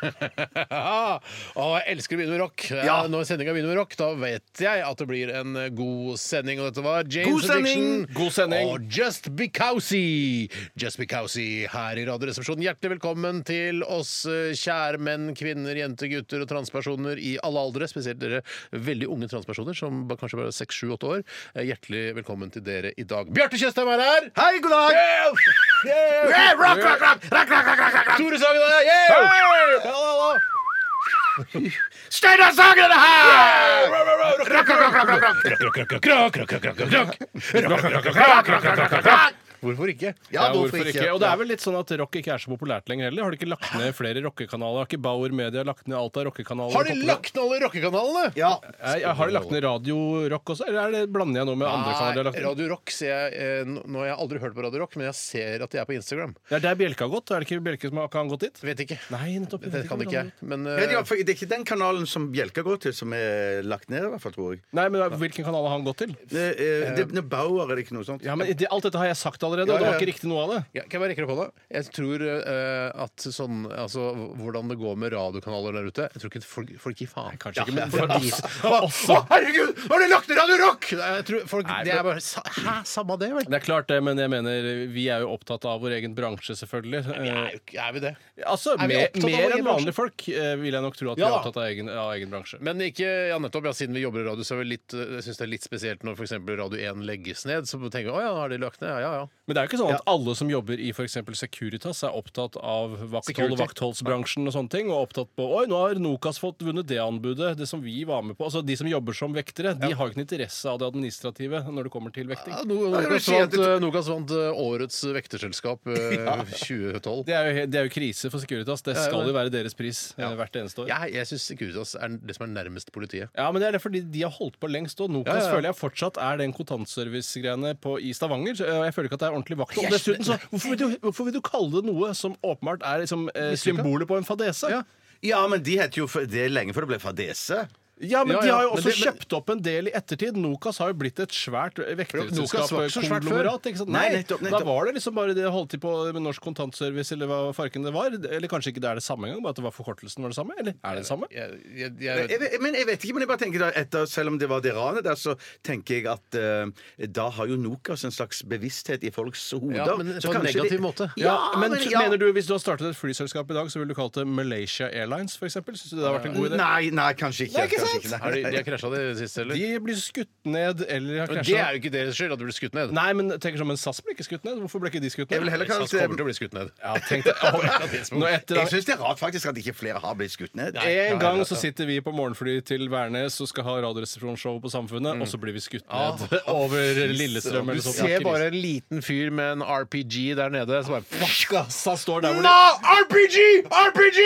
Å, jeg elsker å begynne med rock. Ja. Når sendinga begynner med rock, da vet jeg at det blir en eh, god sending. Og dette var James God! Addiction God sending! og Just Because. Just Because her i Radioresepsjonen. Hjertelig velkommen til oss eh, kjære menn, kvinner, jenter, gutter og transpersoner i alle aldre. Spesielt dere veldig unge transpersoner som kanskje bare er 6-7-8 år. Eh, Hjertelig velkommen til dere i dag. Bjarte Tjøstheim er her! Hei, god dag! Yeah! Yeah! rock, rock, rock, rock, rock, rock, rock, rock. Tore Sagen er her! Yeah! Hallo, hallo! Steinar Sagen er her! Hvorfor ikke? Ja, Ja, hvorfor ikke? Og det er vel litt sånn at rock ikke er så populært lenger heller. Har de ikke lagt ned flere rockekanaler? Har ikke Bauer Media lagt ned alt av rockekanaler? Har de lagt ned alle rockekanalene? Ja. Jeg, Har de lagt ned Radio Rock også, eller er det blander jeg nå med andre kanaler de har lagt ned? Radio Rock ser jeg eh, Nå har jeg aldri hørt på Radio Rock, men jeg ser at de er på Instagram. Det er der Bjelke har gått. Er det ikke Bjelke som har, kan gått dit? Vet ikke. Nei, nettopp. Det kan ikke jeg. Men Ja, eh, ja, for det er ikke den kanalen som Bjelka går til, som er lagt ned, i hvert fall, tror jeg. Nei, men Hvilken kanal har han gått til? Det, er- det, det Bauer er det ikke noe sånt. Ja, men det, Alt dette har jeg sagt allerede, og det var ikke riktig noe av det. ja, kan jeg bare rekke opp hånda? Jeg tror eh, at sånn Altså hvordan det går med radiokanaler der ute Jeg tror ikke folk, folk gir faen. Kanskje ikke, men for de Å, herregud! Har de lagt ned Radio Rock?! Jeg tror folk, Nei, det er bare sa- Hæ, samme det, vel? Det er klart det, men jeg mener vi er jo opptatt av vår egen bransje, selvfølgelig. Vi er, jo ikke- er vi det? Altså, er vi mer, opptatt av mer egen enn vanlige folk eh, vil jeg nok tro at vi er opptatt av egen, av egen bransje. Men ikke, ja nettopp, ja, siden vi jobber i radio, så er vi litt, eh, jeg synes det er litt spesielt når f.eks. Radio 1 legges ned. Så tenker vi å ja, har de lagt ned? Ja, ja. ja. Men det er jo ikke sånn at alle som jobber i f.eks. Securitas, er opptatt av vakthold og vaktholdsbransjen og sånne ting, og opptatt på Oi, nå har Nokas fått vunnet det anbudet, det som vi var med på. Altså, De som jobber som vektere, de har jo ikke noe interesse av det administrative når det kommer til vekting. Ja, No- Nokas vant, eh, Nokas vant eh, årets vekterselskap ja. 2012. Det er, jo, det er jo krise for Securitas. Det skal jo være deres pris ja. hvert eneste år. Jeg, jeg syns Securitas er det som er nærmest politiet. Ja, men det er det fordi de har holdt på lengst, og Nokas Ja, ja, ja. føler jeg fortsatt er den kontantservice-greiene i Stavanger. Jeg føler ikke at det er ordentlig vakthold. Dessuten, så hvorfor vil, du, hvorfor vil du kalle det noe som åpenbart er liksom, eh, symbolet på en fadese? Ja. Ja, men de heter jo Det er lenge før det ble fadese. Ja, men Ja, de ja, har jo men også det- men- kjøpt opp en del i ettertid. Nokas har jo blitt et svært Nokas var ikke så svært før. vekterselskap-konglomerat. ikke sant? Nei, Nei, nettopp, Da var det liksom bare det holdt de på med Norsk Kontantservice, eller hva farken det var. Eller kanskje ikke det er det samme engang, bare at det var forkortelsen var det samme? Eller er det det samme? Jeg, jeg, Jeg, jeg, vet- men jeg vet ikke, men jeg bare tenker da, etter, Selv om det var det ranet der, så tenker jeg at eh, da har jo Nokas en slags bevissthet i folks hoder. Ja, men Så på en kanskje negativ måte. Ja, men, men, ja. mener du, hvis du har startet et flyselskap i dag, så ville du kalt det Malaysia Airlines, f.eks.? Syns du det har vært en god idé? Nei, nei, kanskje ikke. Nei, ikke kanskje ikke, de, de har krasja det sist, eller? De blir skutt ned eller har Men krasja. det er jo ikke deres skyld at de blir skutt ned. Nei, men tenker sånn, men SAS ble ikke skutt ned. Hvorfor ble ikke de skutt ned? Jeg vil heller kalle SAS kommer til å bli skutt ned. Ja, tenk deg. Nå etter Jeg syns det er rart faktisk at ikke flere har blitt skutt ned. En gang så sitter vi på morgenfly til Værnes og skal ha Radioresepsjonsshow på Samfunnet, og så blir vi skutt ned over Lillestrøm Du eller sånt. ser bare en liten fyr med en RPG der nede. Så bare Fuck, ass! Han står der hvor No! de RPG! RPG!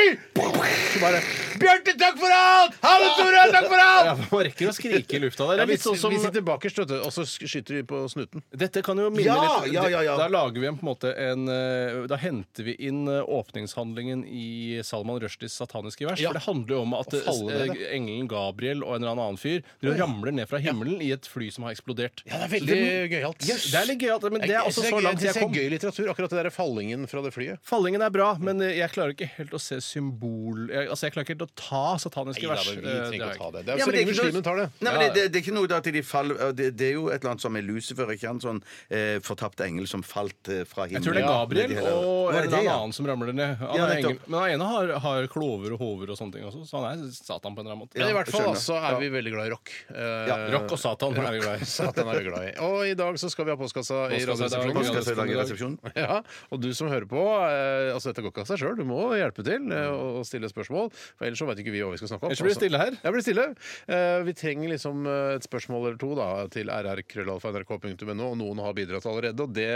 Så bare Bjarte, takk for alt! Ha det, Tore! Takk for alt! ja, Man rekker å skrike i lufta der. Det Ja, er litt sånn som vi sitter bakerst, vet du, og så skyter vi på snuten. Dette kan jo minne Ja, litt ja, ja, ja. Da lager vi en, på en måte en eh, Da henter vi inn eh, åpningshandlingen i Salman Rushdies sataniske vers. Ja. For det handler jo om at ned, eh, engelen Gabriel og en eller annen fyr de ramler ned fra himmelen i et fly som har eksplodert. Ja, det er veldig gøyalt. Det er litt gøyalt, men det er også så langt jeg kom. gøy litteratur, akkurat det der fallingen fra det flyet. Fallingen er bra, men eh, jeg klarer ikke helt å se symbol jeg, Altså, jeg klarer ikke helt å ta sataniske Nei, da, vers. men vi trenger ikke å ta det. Det er så men det er lenge ikke noe- tar det. Nei, men det, det, det er ikke noe da at de faller det, det er jo et eller annet som er Lucifer, ikke han sånn eh, fortapt engel som falt eh, fra Jeg tror det er Gabriel og en eller annen som ramler ned. Han Ja, er nettopp. engel, men han ene har, har klover og hover og sånne ting også, så han er Satan på en eller annen måte. Men i hvert fall skjønner. så er vi veldig glad i rock. Eh, Ja, rock og Satan er vi glad i. Satan er vi glad i. Og i dag så skal vi ha postkassa i Postkassa i dag. Radioresepsjonen. Skal jeg resepsjon? Ja, og du som hører på, eh, altså dette går ikke av seg sjøl, du må hjelpe til eh, og stille spørsmål. For ellers så vet ikke vi hva vi skal snakke om. Ellers blir det stille her. Ja, det blir stille. Eh, vi trenger liksom eh, et spørsmål eller to da, til rrkrøllalfa.nrk.no, og noen har bidratt allerede. Og det,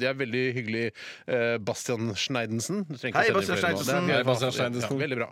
det er veldig hyggelig. Eh, Bastian Schneidensen. Hei, Bastian. Schneidensen. Hei, Bastian Schneidensen. Ja, veldig bra.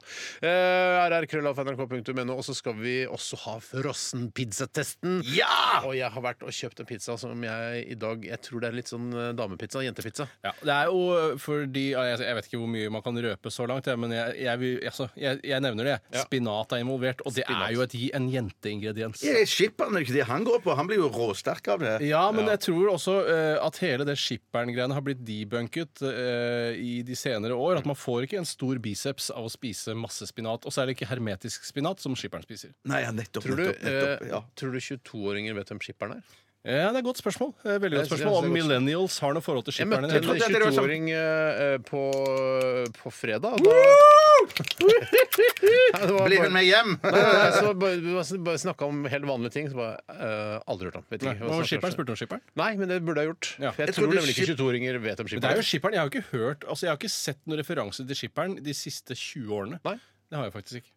Eh, rrkrøllalfa.nrk.no, og så skal vi også ha frossenpizzatesten. Ja! Og jeg har vært og kjøpt en pizza som jeg i dag Jeg tror det er litt sånn damepizza. Jentepizza. Ja, det er jo fordi jeg, vet ikke hvor mye man kan røpe så langt, men jeg, jeg, altså, jeg, jeg nevner det. Ja. Spinat er involvert, og det Spinat. er jo et, en jenteingrediens. Ja, Skipperen er ikke det han går på. Han blir jo råsterk av det. Ja, men jeg tror også eh, at hele det skipperen-greiene har blitt debunket eh, i de senere år. At man får ikke en stor biceps av å spise masse spinat. Og så er det ikke hermetisk spinat som skipperen spiser. Nei, ja, nettopp. Tror du, nettopp, nettopp eh, ja. tror du 22-åringer vet hvem skipperen er? Ja, det er et godt spørsmål. Eh, Veldig godt spørsmål. Om millennials har noe forhold til skipperne. Jeg møtte en trodde det var sånn- 22-åring eh, på, på fredag. Da, Blir hun med hjem? Bare snakka om helt vanlige ting. Så bare, eh, aldri hørt om. Vet skipperen? Spurte om skipperen? Nei, men det burde jeg gjort. Ja. Jeg, Jeg tror nemlig ikke 22-åringer vet om Men det er jo skipperen. Jeg har jo ikke hørt Altså, jeg har ikke sett noen referanse til skipperen de siste 20 årene. Nei. Det har jeg faktisk ikke.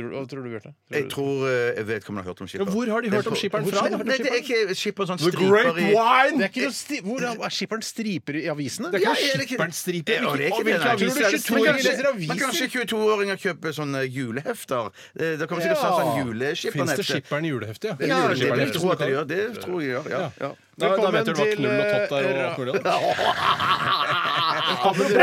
Tror hva tror du, Bjarte? Jeg tror eh, jeg vet hvordan jeg har hørt om Ja, hvor har de hørt om skipperen fra? Nei, det er ikke skipper sånn The striper Great i Wine! det er ikke noe sti Hvor er er skipperen striper i avisene? Det er Ja, ikke det skipperen striper. Ja, det er ikke Hvilke- det, nei. aviser det? Tror du Men 22-åringer kjøpe leser aviser? men kanskje 22-åringer kjøper sånne julehefter? Eh, Da kommer sikkert Ja. sånn Fins det juleskipperhefte. skipperen i julehefte? Ja, Ja, det, det, det tror jeg at det som gjør. Det tror jeg gjør, ja. ja. Da, da vet du hva til, knull og tott er. eh, Og alt mulig.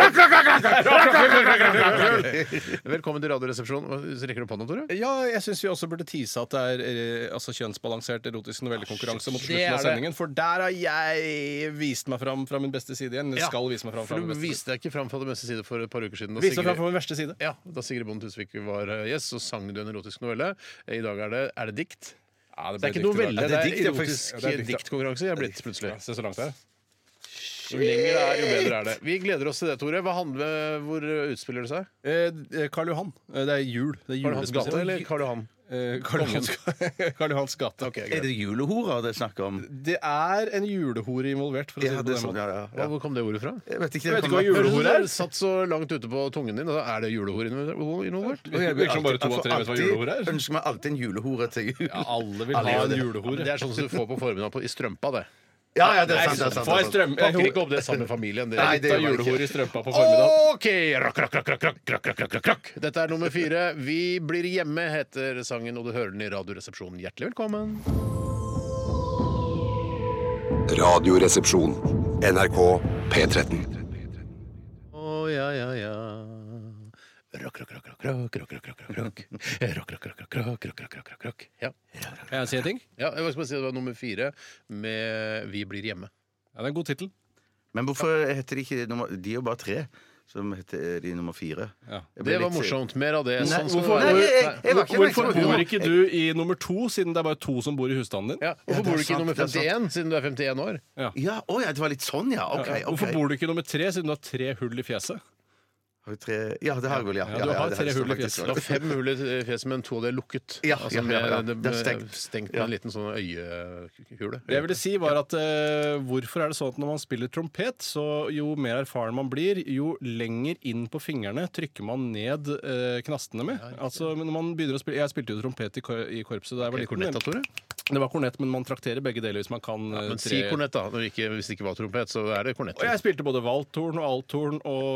Velkommen til Radioresepsjonen. Rekker du opp hånda, Tore? Ja, jeg syns vi også burde tease at det er eh, altså, kjønnsbalansert erotisk novellekonkurranse mot slutten av sendingen. For der har jeg vist meg fram fra min beste side igjen. Jeg skal vise meg fram fra min beste side. Du viste deg ikke fram fra det beste side for et par uker siden. da Viste meg fram Sigrid- fra min verste side. Ja, Da Sigrid Bonde Tusvik var eh, gjest, så sang du en erotisk novelle. I dag er det Er det dikt? Ja, Det er ikke noe veldig Ja, det er erotisk det er diktkonkurranse. Jeg er blitt plutselig. Ja, Se så langt det er. Jo lenger det er, jo bedre er det. Vi gleder oss til det, Tore. Hva handler, Hvor utspiller det seg? Eh, Karl Johan. Eh, Det er jul. Det er Karl Johans gate eller Karl Johan? Eh, Karl Johans, Karl Johans gate. Okay, Er greit. det julehorer det er snakk om? Det er en julehore involvert, for å si Ja, det på det er den sånn, måten. ja, ja, ja. Hvor kom det ordet fra? Jeg vet ikke. Jeg vet ikke hva jule- Høres ut som Julehore er? det satt så langt ute på tungen din. og da Er det julehore involvert? Det virker som bare to av tre vet hva julehore er. Ønsker meg alltid en julehore til jul. Ja, alle vil Alle ha gjør en det. julehore. Det er sånn som du får på formiddagen på- i strømpa, det. Ja, ja, det er sant. det er sant, Får jeg strøm? Jeg pakker ikke opp det samme familien. Det er litt av julehor i strømpa på formiddagen. OK! Dette er nummer fire. Vi blir hjemme, heter sangen, og du hører den i Radioresepsjonen. Hjertelig velkommen. Radioresepsjon. NRK P13. Å, ja, ja, ja. Rakk, rakk, rakk. Rakk, rakk, rakk, rakk, rakk, rakk, rakk, rakk, rakk, rakk. Ja. Kan jeg si en ting? ja, jeg skal bare si det var nummer fire med Vi blir hjemme. Ja, det er en god tittel. Men hvorfor heter de ikke nummer De er jo bare tre. Som heter de nummer fire. Ja. Det var morsomt. Mer av det. Nei, Sånn hvorfor- Nei, jeg- jeg- jeg var ikke. Hvorfor bor ikke du i nummer to, siden det er bare to som bor i husstanden din? Ja, Hvorfor ja, bor er du ikke i nummer det er sant. 51, siden du er 51 år? Ja, å ja, det var litt sånn, ja. Okay, Ja. Hvorfor bor du ikke i nummer tre, siden du har tre hull i fjeset? Har vi tre Ja, det har jeg vel, ja. Ja, du har tre hull i fjeset. Var fem hull i fjeset, men to av de er lukket. Ja, altså ja, med, ja, ja. Det, Det er stengt. stengt. med en liten sånn øyehule. Det jeg ville si var at eh, Hvorfor er det sånn at når man spiller trompet, så jo mer erfaren man blir, jo lenger inn på fingrene trykker man ned eh, knastene med. altså, når man begynner å spille Jeg spilte jo trompet i, kor i korpset da jeg var Er det liten. kornett, Tore? Det var kornett, men man trakterer begge deler hvis man kan ja, Men si kornett, da. Når ikke, hvis det ikke var trompet, så er det kornett. Og jeg spilte både valthorn og althorn og,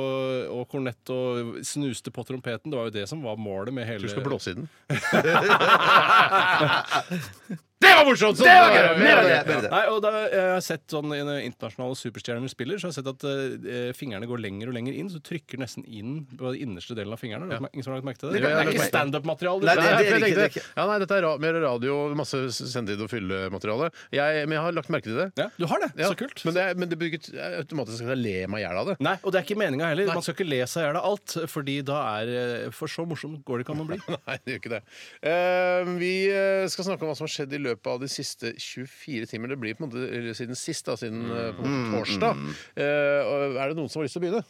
og kornett og snuste på trompeten. Det var jo det som var målet med hele Du skal blåse i den. det var morsomt! Så Det var gøy! Ja, Mer av det, mer av det. Nei, og da jeg har sett sånn når internasjonale superstjerner spiller, så har jeg sett at eh, fingrene går lenger og lenger inn, så du trykker nesten inn på den innerste delen av fingrene. Ja. Ingen som har lagt merke til det? Det Det er ikke standup-materiale. Nei, det, det- Nei, det er ja, nei, dette er ra mer radio, masse sendetid og fyllemateriale. Jeg, men jeg har lagt merke til det. Ja, du har det. Ja, Så kult. Men det, men det betyr ikke automatisk at jeg ler meg i hjel av det. Nei, og det er ikke meninga heller. Man skal ikke le seg i hjel av alt, fordi da er eh, For så morsomt går det ikke an å bli. Nei, det gjør ikke det. Uh, vi eh, skal snakke om hva som har skjedd i løpet av de siste 24 timer. Det blir på en måte eller siden sist, da, siden eh, på en måte torsdag. Eh, og er det noen som har lyst til å begynne?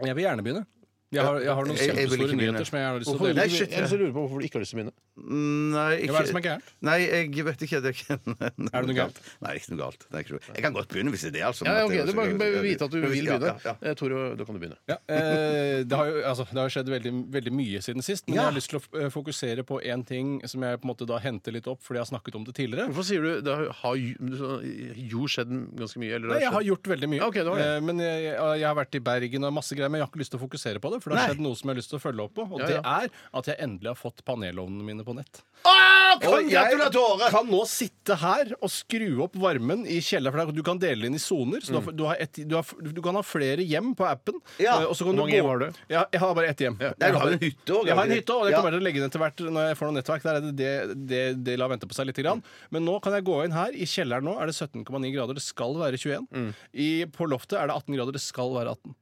Jeg vil gjerne begynne. Jeg har, jeg har noen Jeg- jeg vil ikke kjempestore begynne. nyheter som jeg har lyst til å Hvorfor, dele. Nei, shit, jeg lurer på hvorfor du ikke har lyst til å begynne. Nei, ikke, hva er det som er gærent? Nei, jeg vet ikke. Det er, ikke Er det noe galt? Nei, ikke noe galt. Det er ikke noe. Jeg kan godt begynne hvis det er det. Altså, Ja, ja, ok, det- Du må bare vite at du vil Ja, begynne. ja, ja. Eh, Tore, da kan du begynne. Ja, eh, det, har jo, altså, det har jo skjedd veldig, veldig mye siden sist, men Ja. jeg har lyst til å eh, fokusere på én ting som jeg på en måte da henter litt opp fordi jeg har snakket om det tidligere. Hvorfor sier du det har, har jo, så- jo skjedd ganske mye? Eller det Nei, jeg har skjedd- gjort veldig mye. Ja, ok, det var det. Eh, Men jeg, jeg har vært i Bergen og masse greier, men jeg har ikke lyst til å fokusere på det. For det har skjedd noe som jeg har lyst til å følge opp på, og Ja, det ja. er at jeg endelig har fått panelovnene mine på nett. Og jeg kan nå sitte her og skru opp varmen i kjelleren. For du kan dele inn i soner. Så du, har, et, du, har, du kan ha flere hjem på appen. Ja. eh, og så kan Hvor du mange hjem har du? Ja, jeg har bare ett hjem. Nei, jeg har en hytte òg. Jeg har en hytte, og det kommer jeg til å legge ned etter hvert når jeg får noe nettverk. Der er det, det, det, det lar vente på seg litt. Grann. Men nå kan jeg gå inn her. I kjelleren nå er det 17,9 grader. Det skal være 21. I, på loftet er det 18 grader. Det skal være 18.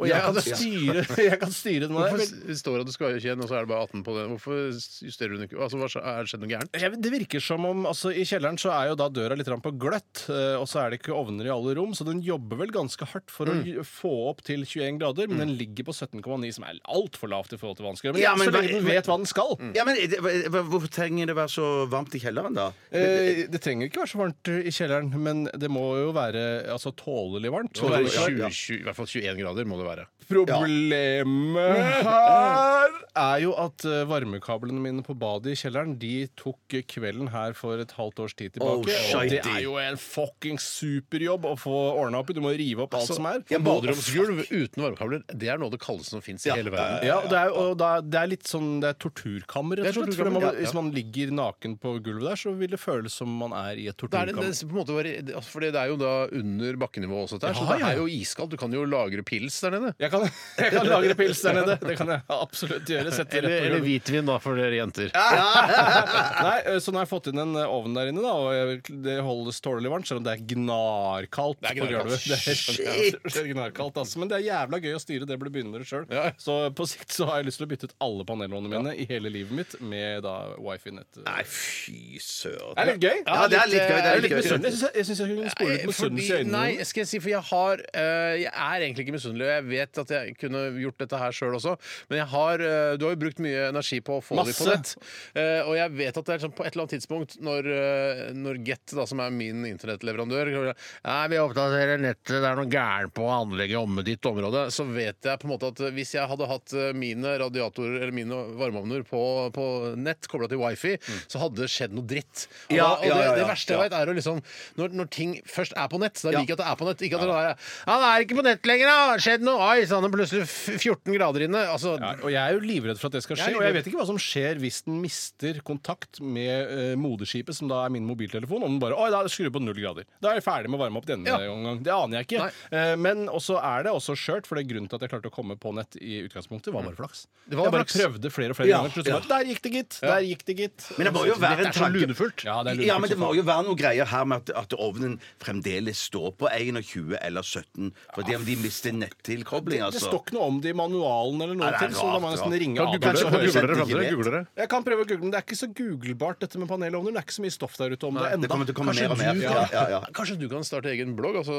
Og jeg kan styre, jeg kan styre den. Hvorfor Jeg- står det at du skal være 21, og så er det bare 18 på det? Hvorfor justerer du den ikke? Altså, hva Er det skjedd noe gærent? Jeg, det virker som om altså, I kjelleren så er jo da døra litt grann på gløtt, eh, og så er det ikke ovner i alle rom, så den jobber vel ganske hardt for å j- få opp til 21 grader, men den ligger på 17,9, som er altfor lavt i forhold til vanskelig. Men, Ja, men så lenge den vet hva den skal. Ja, men det- hva- hva- Hvorfor trenger det være så varmt i kjelleren, da? Eh, det trenger ikke være så varmt i kjelleren, men det må jo være altså, tålelig varmt. Det må være 20, 20, I hvert fall 21 grader må det være. Problemet her er jo at eh, varmekablene mine på badet i kjelleren De tok kvelden her for et halvt års tid tilbake. Oh, og det er jo en fuckings superjobb å få ordna opp i. Du må rive opp alt som er. En baderomsgulv uten varmekabler, det er noe av det kaldeste som fins i hele verden. Ja, og det er, og da, det er litt sånn Det er torturkammer, rett og slett. Torturkammer, ja, ja. Hvis man ligger naken på gulvet der, så vil det føles som man er i et Det er, det, torturkammer. det, på en måte var, det- altså, fordi det er jo da under bakkenivå også, dette her, så Ja, det ja. er jo iskaldt. Du kan jo lagre pils der nede. Jeg kan, jeg kan lagre pils der nede. Det kan jeg absolutt gjøre. Sette rett Eller, på eller hvitvin, da, for dere jenter. Nei, eh, Så nå har jeg fått inn en eh, ovn der inne, da, og det holdes tålelig varmt, selv om det er gnarkaldt. Det er på gnarkaldt. gulvet. Det er, Shit! gnarkaldt, altså. Men det er jævla gøy å styre det blir begynner sjøl. Ja. Så på sikt så har jeg lyst til å bytte ut alle panelovnene mine i hele livet mitt med da wifi-nett. Nei, fy søren. Det er litt gøy. Ja, det er litt gøy. Det er litt gøy. Jeg syns jeg, jeg, synes jeg kunne spole litt misunnelse i øynene. Nei, skal jeg si, for jeg har eh, Jeg er egentlig ikke misunnelig, jeg vet at jeg kunne gjort dette her sjøl også, men jeg har eh, Du har jo brukt mye energi på å få det på Masse. nett. Eh, og jeg vet at det er sånn på et eller annet tidspunkt når, eh, når Get, da, som er min internettleverandør Nei, vi oppdaterer nettet, det er noe gærent på anlegget om ditt område, så vet jeg på en måte at hvis jeg hadde hatt eh, mine radiatorer eller mine varmeovner på, på nett kobla til wifi, så hadde det skjedd noe dritt. Og, Ja, og ja, det, ja, det ja, verste jeg ja. vet, er å liksom når, når ting først er på nett, så da liker jeg at det er på nett. Ikke at det er Han er ikke på nett lenger, da! Det skjedd noe! ice! Han er plutselig 14 grader inne. Altså, Ja, og jeg er jo livredd for at det skal Jeg er skje. Og livredd. jeg vet ikke hva som skjer hvis den mister kontakt med eh, moderskipet, som da er min mobiltelefon. Om den bare Oi, da skrur på null grader. Da er jeg ferdig med å varme opp denne Ja. omgang. Det aner jeg ikke. Eh, men også er det også skjørt, for det er grunnen til at jeg klarte å komme på nett i utgangspunktet, var bare flaks. Det var jeg bare flaks. prøvde flere og flere Ja, ganger. Plutselig ja. bare Der gikk det, gitt! Der gikk det, gitt. Men det må jo være en det er så tanke lunefullt. Ja, det er Ja, men det som må faen. jo være noe greier her med at, at ovnen fremdeles står på 21 eller 17. Fordi om de mister nettilkobling, Det altså. står ikke noe om det i manualen eller noe Nei, det er ting, så da må jeg nesten rart. ringe Kan google det, kan google det, til det, google det. Jeg kan prøve å google, men det er ikke så googlebart dette med panelovner. Det er ikke så mye stoff der ute om det Det enda. kommer til å komme Kanskje mer og mer. du, Ja, ja, ja. kanskje du kan starte egen blogg? Altså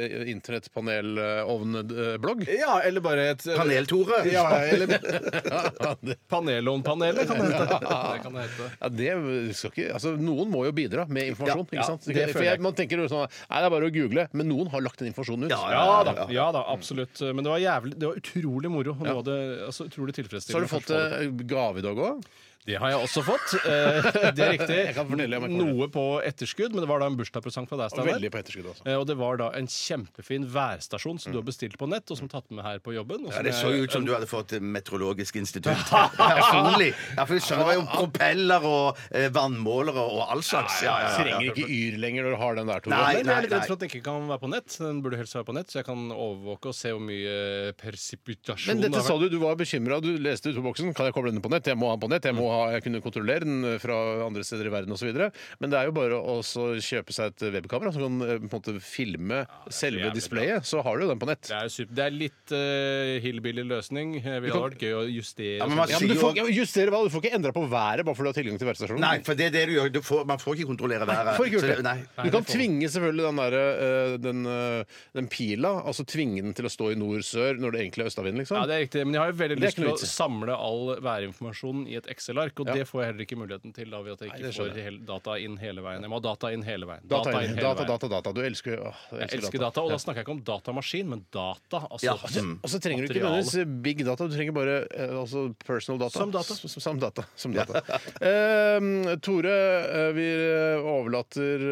eh, internettpanelovnblogg? Ja, eller bare et Paneltore? Panel-Tore. Ja, eller Panelovnpanelet kan det hete. Det kan det hete. Ja, det skal ikke, altså Noen må jo bidra med informasjon. Ikke sant? det For jeg. man tenker jo sånn Nei, det er bare å google. Men noen har lagt den informasjonen ut. Ja, Ja da, ja da, absolutt. Men det var jævlig, det var utrolig moro. Og noe av det, altså, utrolig Så har du fått eh, gave i dag òg? Det har jeg også fått. Eh, Det er riktig. Jeg kan fortelle om jeg får. Noe på etterskudd, men det var da en bursdagspresang fra deg, Steinar. Veldig på etterskudd, også. Eh, Og det var da en kjempefin værstasjon som du har bestilt på nett, og som tatt med her på jobben. og Ja, som Det så jeg- ut som du hadde fått Meteorologisk institutt. Personlig. Ja, for Det var jo propeller og eh, vannmålere og all slags. Ja, ja, ja, Trenger ikke Yr lenger når du har den der, Tore. Nei, Men jeg er litt redd for at den ikke kan være på nett. Den burde helst være på nett, så jeg kan overvåke og se hvor mye persipitasjon Men dette sa du, du var bekymra. Du leste ut på boksen. Kan jeg koble den på nett? Jeg må ha den på nett. Jeg må ha ha, jeg kunne kontrollere den fra andre steder i verden osv. Men det er jo bare å så kjøpe seg et webkamera som kan eh, på en måte filme selve displayet. Så har du jo den på nett. Det er, super, det er litt uh, hillbilly løsning. Det ville vært gøy å justere. Ja, men man. Ja, men du får ja, justere hva, du får ikke endra på været bare fordi du har tilgang til værstasjonen. Nei, for det er det du gjør. Du får, man får ikke kontrollere været. Får ikke gjort det. Nei. Du kan tvinge selvfølgelig den, der, eh, den, eh, den pila, altså tvinge den til å stå i nord-sør når det egentlig er østavind, liksom. Ja, det er riktig, Men jeg har jo veldig lyst til å samle all værinformasjonen i et Excel-ark, og Ja. det får jeg heller ikke muligheten til da ved at jeg Nei, ikke det skjønner får hel- data inn hele veien. Jeg må ha data inn hele veien. Data, inn hele data, veien. data, data. Du elsker åh, du Jeg elsker data, og da snakker jeg ikke om datamaskin, men data. Altså, Ja. mm. Og så trenger du ikke Materiale. nødvendigvis big data, du trenger bare eh, altså personal data. Som data. S- Som data. Som data. Eh, Tore, eh, vi overlater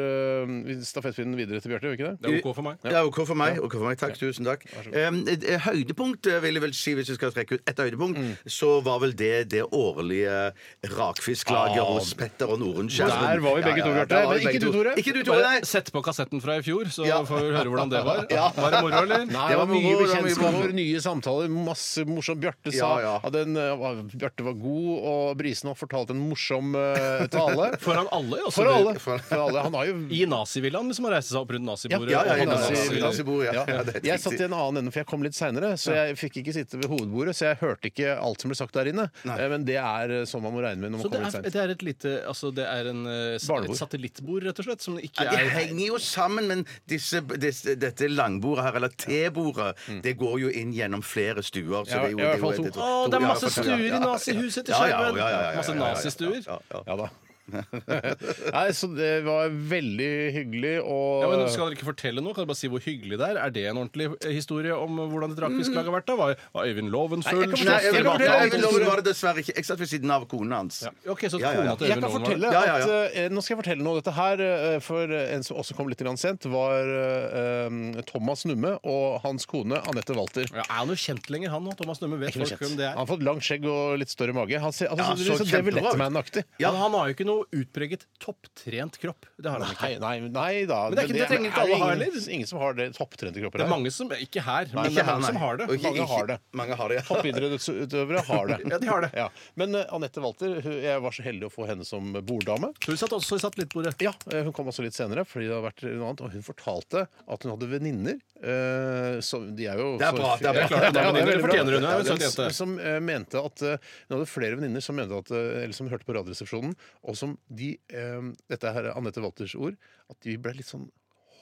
uh, stafettpinnen videre til Bjarte, gjør vi ikke det? Det er OK for meg. Ja, OK for meg. ok for meg, Takk. Tusen takk. Um, et høydepunkt, eh, vil jeg vel si, hvis vi skal trekke ut et høydepunkt, Mm. så var vel det det årlige rakfisklaget Ah, hos Petter og Nordenskjær. Der var vi begge to, Bjarte. Men ikke du, to. Tore. Ikke du, Tore, nei. Bare sett på kassetten fra i fjor, så Ja. får vi høre hvordan det var. Ja. Var det moro, eller? Nei, Det var mye moro, det var mye bekjentskaper, moro. nye samtaler, masse morsomt. Bjarte sa Ja, ja. at den, eh, var- Bjarte var god, og Brisen har fortalt en morsom eh, tale. Foran alle? også. For alle. For alle. Han har jo I nazivillaen, hvis man reiste seg opp rundt nazibordet. Ja, ja, og ja, nazi- nazibordet, ja. Ja, det er Jeg satt i en annen ende, for jeg kom litt seinere, så jeg fikk ikke sitte ved hovedbordet. Så jeg hørte ikke alt som ble sagt der inne. Nei. Eh, Men det er eh, sånn man må regne med når man Så det kommer er, seint. det er et lite Altså, det er en, eh, s- Barnebord. et satellittbord, rett og slett, som ikke Ja, de er henger jo sammen, men disse, disse, dette langbordet her, eller tebordet, det går jo inn gjennom flere stuer. Så Ja, det er jo, i hvert det er jo fall det er ja, masse ja, stuer i ja, ja. nazihuset til Ja, ja, Skjerven! ja, ja, ja, ja, Masse ja, ja, ja, nazistuer. ja, ja. Ja da. Nei, så det var veldig hyggelig og Ja, men Skal dere ikke fortelle noe? Kan dere bare si hvor hyggelig det er? Er det en ordentlig historie om hvordan et rakfisklag har vært? da? Var, var Øyvind Loven Nei, full? Nei, jeg kan fortelle, fortelle Øyvind Loven var det dessverre ikke. Jeg satt ved siden av kona hans. Ja, OK, så Ja, ja, ja. kona til Jeg Øyvind Loven var fortelle Ja, ja, ja. at uh, Nå skal jeg fortelle noe. Dette her, uh, for en som også kom litt sent, var uh, Thomas Numme og hans kone Anette Walter. ja, Er han jo kjent lenger, han nå? Thomas Numme vet folk hvem det Han er. har fått langt skjegg og litt større mage. Han ser, altså, Ja, så, så så David. Letterman-aktig. Ja. Han har jo ikke noe utpreget topptrent kropp. Det har han ikke. Nei, nei, nei da. Men det er ikke- det trenger ikke alle å ha, ingen, eller? ingen som har det topptrente kropper Det er her. mange som Ikke her, men det er mange som har det. Og ikke- Mange har det. Mange har det, ja. Toppidrettsutøvere har det. Ja, de har det. Ja. Men uh, Anette Walter, hun- jeg var så heldig å få henne som borddame. Så hun satt også i bordet. Ja, eh, Hun kom også litt senere, fordi det hadde vært noe annet, og hun fortalte at hun hadde venninner. eh, som- de er jo Det er så- bra, det er bra. Ja, Klart, det er ja, venninner, det bra. fortjener hun, hun er en søt jente. Som eh, mente at eh, Hun hadde flere venninner som mente at eh, Eller som hørte på Radioresepsjonen, og som de eh, Dette er Anette Walters ord. At de ble litt sånn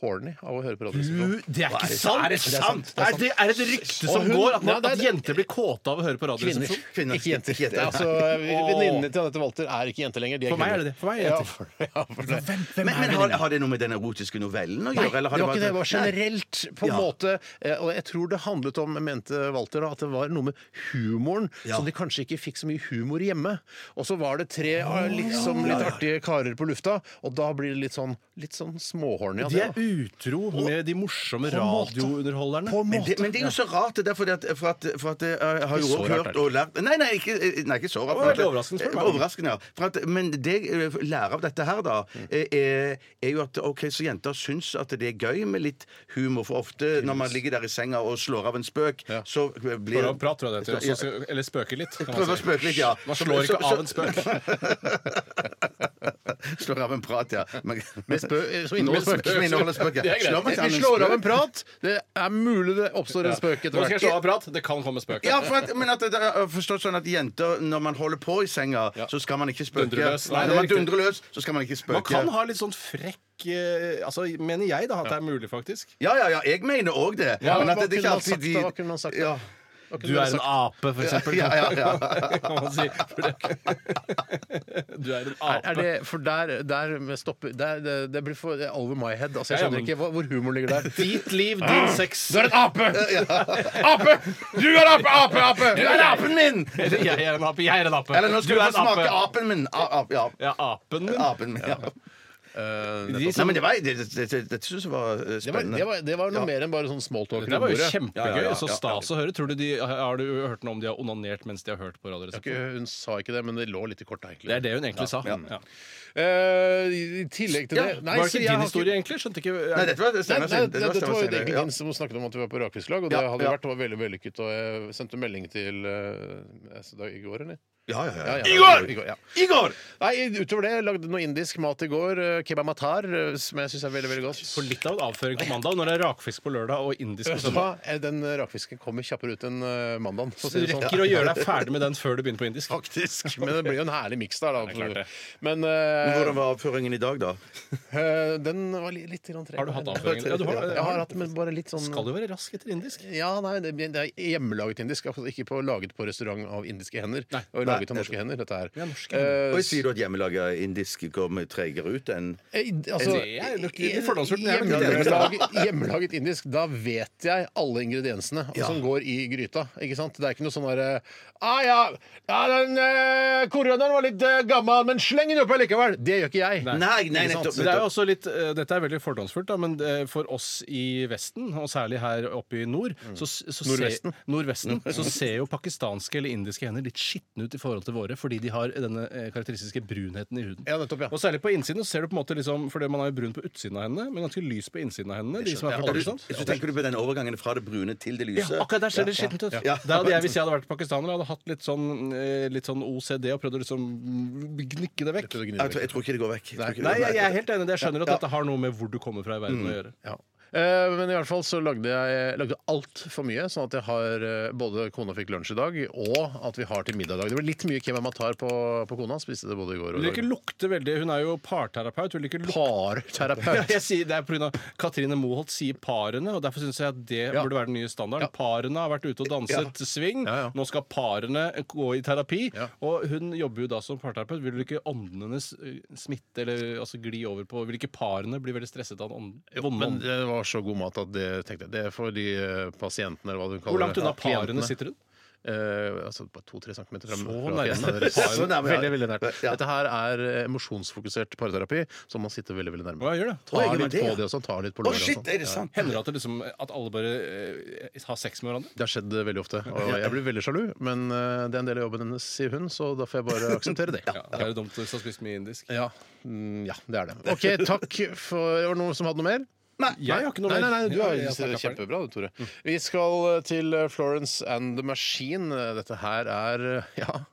horny av å høre på Radioresepsjonen. det er ikke det- sant! er det sant? Det er, det er et rykte Og som hun- går at, Nei, man, det er- at jenter blir kåte av å høre på Kvinner. Radioresepsjonen. Kvinner. Ikke jenter. Det er Altså, Venninnene til Anette Walter er ikke jenter lenger. De er For meg er det det. For meg er ja, jenter. for, ja, for det. Men, men har, har det noe med den erotiske novellen å Nei, gjøre? eller det har var ikke det. Det var generelt på en Ja. måte. eh, Og jeg tror det handlet om, mente Walter, da, at det var noe med humoren Ja. som de kanskje ikke fikk så mye humor hjemme. Og så var det tre ah, liksom litt artige karer på lufta, og da blir det litt sånn, litt sånn småhorny av De det. er da. Utro med de morsomme radiounderholderne. Men det, men det er jo så rart, det der, fordi at, for at, for at jeg har jo Ikke så også rart, hørt er det og lært Nei, nei, ikke, nei, ikke så rart. Det var veldig overraskende, spør du meg. Eh, Overraskende, ja. For at, men det jeg eh, lærer av dette her, da, eh, er, er jo at OK, så jenter syns at det er gøy med litt humor. For ofte når man ligger der i senga og slår av en spøk, Ja. så blir Prøv å prate, jeg det heter. Også- Eller spøke litt. kan man Prøve å si. spøke litt, ja. Man slår ikke av en spøk. Slår av en prat, ja. Men, Med spø som inneholder spøk. Som inneholder ikke Vi slår av en prat. Det er mulig det oppstår en spøk etter Nå skal jeg hvert. slå av prat. Det kan komme spøk. Ja, for at, men at det er forstått sånn at jenter, når man holder på i senga, så skal man ikke spøke. Dundreløs. Nei, er når man dundrer løs, så skal man ikke spøke. Man kan ha litt sånn frekk eh, Altså, Mener jeg da at det er mulig, faktisk. Ja, ja, ja, jeg mener òg det. Ja, men at det, det er ikke alltid de? Hva kunne man sagt da? ja. Du er en ape, for eksempel. Ja, ja, ja. kan man si. For det- Du er en Er, er ape. det, for der, der stopper der, det, det blir for er over my head. Altså, jeg skjønner ikke hvor, hvor humoren ligger der. Ditt liv, din sex. Du er en ape! Ape! Du er ape, ape, ape! Du er apen min! Jeg er en ape. Jeg er en ape. Eller nå skal du få smake ape. apen min. A, ap, ja. Ja, apen min. Apen min, ja. Eh, De Nei, men det var, det, det, det, det syns jeg var eh, det, var, spennende. det, var, det var noe Ja. mer enn bare sånn smalltalk. det var jo bordet. kjempegøy. Ja, ja, ja, Så ja. stas å høre. Tror du de, har du hørt noe om de har onanert mens de har hørt på Det er Radioresepsjonen? Hun sa ikke det, men det lå litt i kortet, egentlig. Det er det hun egentlig sa. Ja. Eh, I tillegg til Ja, det Var det så ikke jeg din har historie, egentlig? Skjønte ikke Nei, dette var det Nei, nei, det var dette var jo stemmer, egentlig ja. din som snakket om at vi var på rakfisklag, og det Ja, hadde ja. vært det var veldig vellykket. Og jeg sendte melding til uh, i går, eller? Ja, ja, ja. Ja, ja. Igor! Ja. Igor! Nei, utover det, lagde noe indisk mat i går. eh, Kebab matar, eh, som jeg syns er veldig veldig godt. For litt av en avføring på mandag når det er rakfisk på lørdag og indisk på Vet du søndag. hva? Eh, Den rakfisken kommer kjappere ut enn eh, mandagen. for å Så si du det sånn. rekker å gjøre deg ferdig med den før du begynner på indisk. Faktisk. Men det blir jo en herlig miks der, da. klart det. Men eh, Hvordan var avføringen i dag, da? eh, den var li- litt grann treg. Har du hatt avføringen? Ja, du har, Jeg har hatt, men bare litt sånn Skal du være rask etter indisk? Ja, nei, det, det er hjemmelaget indisk. altså Ikke på, laget på restaurant av indiske hender. Nei. og laget av norske hender, dette her. Ja, norske Eh, Og Sier du at hjemmelaga indisk kommer tregere ut enn eh, altså, Det er nok litt fordomsfullt, men jeg er nok litt hjemmelaget, hjemmelaget indisk, da vet jeg alle ingrediensene Ja. som går i gryta. Ikke sant? Det er ikke noe sånn derre ah, ja, ja, den uh, korianderen var litt eh, gammel, men sleng den oppi likevel! Det gjør ikke jeg. Nei, nei, Ikke sant? nettopp. Så det er jo også litt, eh, dette er veldig fordomsfullt, da, men eh, for oss i Vesten, og særlig her oppe i nord så, så Nordvesten. Ser, nordvesten så ser jo pakistanske eller indiske hender litt skitne ut i forhold til våre, fordi de har denne eh, karakteristiske brunheten i huden. Ja, nettopp, ja. Og særlig på innsiden så ser du på en måte liksom, fordi man har jo brun på utsiden av hendene, men ganske lys på innsiden av hendene. De som er fra. Pakistan. Så tenker du på den overgangen fra det brune til det Ja, akkurat der ser det skittent ut. Ja. Der hadde jeg, hvis jeg hadde vært pakistaner, hadde hatt litt sånn, eh, litt sånn OCD og prøvd å liksom gnikke det vekk. Jeg tror, jeg tror ikke det går vekk. Jeg Nei, jeg, jeg er helt enig. Jeg skjønner at dette har noe med hvor du kommer fra i verden å gjøre. Ja. Eh, men i hvert fall så lagde jeg lagde altfor mye, sånn at jeg har eh, både kona fikk lunsj i dag, og at vi har til middag i dag. Det ble litt mye kebab matar på, på kona. Spiste det både i går og i dag. veldig Hun er jo parterapeut. Hun liker ja, Parterapeut. jeg sier, det er pga. Katrine Moholt sier parene, og derfor syns jeg at det Ja. burde være den nye standarden. Ja. Parene har vært ute og danset sving Ja, ja. Nå skal parene gå i terapi. Og hun jobber jo da som parterapeut. Vil ikke åndene hennes eh, smitte eller altså gli over på Vil ikke parene bli veldig stresset av ånd- Jo, men det var så god mat at det tenkte jeg. Det er for de eh, pasientene, eller hva du kaller Hvor langt unna Ja, parene sitter hun? Uh, altså bare to-tre centimeter fra, Så nærme. Så nærme, ja. Veldig, veldig nært. Ja. Dette her er eh, emosjonsfokusert parterapi, så man sitter veldig veldig nærme. Hva gjør det? Tar Oi, litt det, på ja. det og sånn, tar litt på låret er det sant? Hender det at, liksom, at alle bare uh, har sex med hverandre? Det har skjedd veldig ofte. Og jeg blir veldig sjalu, men uh, det er en del av jobben hennes, sier hun, så da får jeg bare akseptere det. Ja, det er jo dumt hvis du har spist mye indisk. Ja, mm, ja det er det. OK, takk for Var noen som hadde noe mer? Jeg har ikke noe nei, mer. nei, nei, du har jeg har kjempebra, du, Tore. Vi skal eh, til eh, Florence and the Machine. Dette her er eh, ja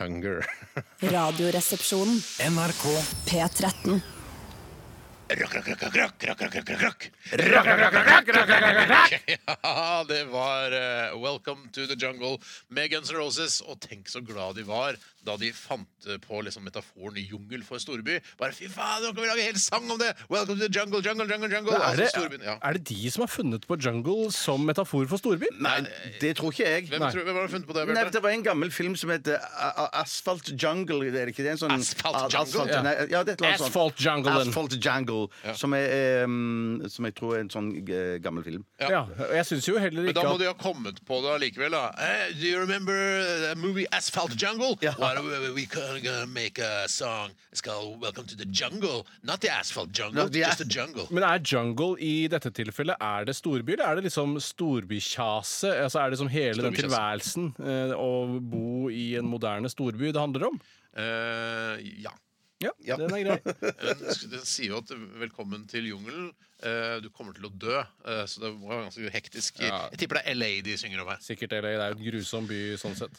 Hunger. Radioresepsjonen. NRK P13. Ja, det var eh, Welcome to the Jungle med Guns N' Roses. Og tenk så glad de var da de fant eh, på liksom metaforen jungel for storby. Bare fy faen, nå kan vi lage en hel sang om det! Welcome to the jungle, jungle, jungle, jungle. Er det, Altså, storbyen, ja. er det de som har funnet på jungle som metafor for storby? Nei, det tror ikke jeg. Hvem, tror, hvem har funnet på det? Nei, Bjarte? det var en gammel film som heter A- A- Asphalt Jungle. Er det ikke det? En sånn, Asphalt Jungle? Asphalt, nei, ja, det er et eller annet sånt. Asphalt Jungle. Asphalt Jungle, som, er, um, som jeg tror er en sånn eh, gammel film. Ja. og Jeg syns jo heller ikke Men da må at de ha kommet på det allikevel, da. Hey, do you remember the movie Asphalt Jungle? Ja. Why do we, we gonna make a song It's called Welcome to the Jungle. Not the Asphalt Jungle, No, the just the jungle. Men er jungle i dette tilfellet Er det storby, eller er det liksom storbykjase? Altså Er det som hele den tilværelsen eh, å bo i en moderne storby det handler om? Uh, ja. Ja, Ja. den er grei. Den, den sier jo at 'velkommen til jungelen'. Eh, du kommer til å dø. Eh, så det var ganske hektisk. Ja. Jeg tipper det er LA de synger om her. Sikkert LA. Det er jo en grusom by sånn sett.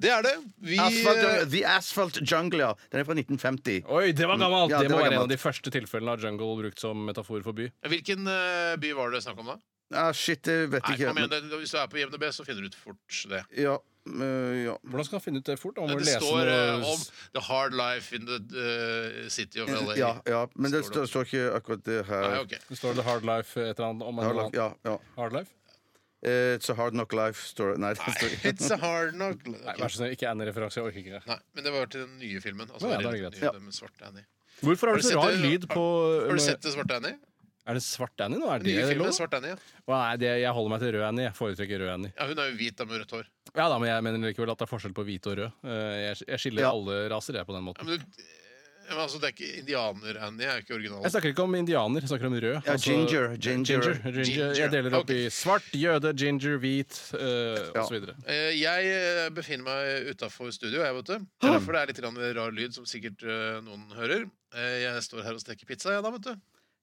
Det er det. Vi Asphalt, eh, The Asphalt Jungle, ja. Den er fra 1950. Oi, det var gammelt! Ja, det det må var gammelt. en av de første tilfellene av jungle brukt som metafor for by. Hvilken eh, by var det snakk om da? Ah, shit, det vet Nei, ikke. Men, Hvis du er på IMDb, så finner du ut fort det. Ja, eh, ja. Hvordan skal han finne ut det fort? Det lese står eh, noe om The Hard Life in the uh, City of LA. ja, ja. Men det Står det. står, står ikke akkurat det her. Nei, okay. Det står The Hard Life et eller annet om en Ja, annen. ja, ja. Hard Life? Eh, It's a hard knock life story. Nei, Nei står. It's a hard knock Nei, Vær så snill, ikke Annie-referanse. Jeg orker ikke. Nei, men det var til den nye filmen. Altså, ja, det er greit. nye, Ja. det svarte Annie. Hvorfor har Har du så rar lyd på Har du sett det svarte Annie? Er det svart Annie nå? Er det nye det filmen lov? er svart Annie, ja. Å, Nei, det, jeg holder meg til rød Annie. Jeg foretrekker rød Annie. ja. Hun er jo hvit da med rødt hår. Ja da, men jeg mener likevel at det er forskjell på hvit og rød. Eh, Jeg, jeg skiller Ja. alle raser jeg på den Ja, måten. men du, ja, men altså, det er ikke indianer-Annie, er jo ikke originalen. Jeg snakker ikke om indianer, jeg snakker om rød. Ja, ginger, ginger. ginger. Ginger. Jeg deler opp Ok. i svart, jøde, ginger, hvit uh, Ja. osv. Eh, Jeg eh, befinner meg utafor studio, jeg, vet du. Det er derfor det er litt grann rar lyd, som sikkert eh, noen hører. Eh, Jeg står her og steker pizza, jeg, da, vet du.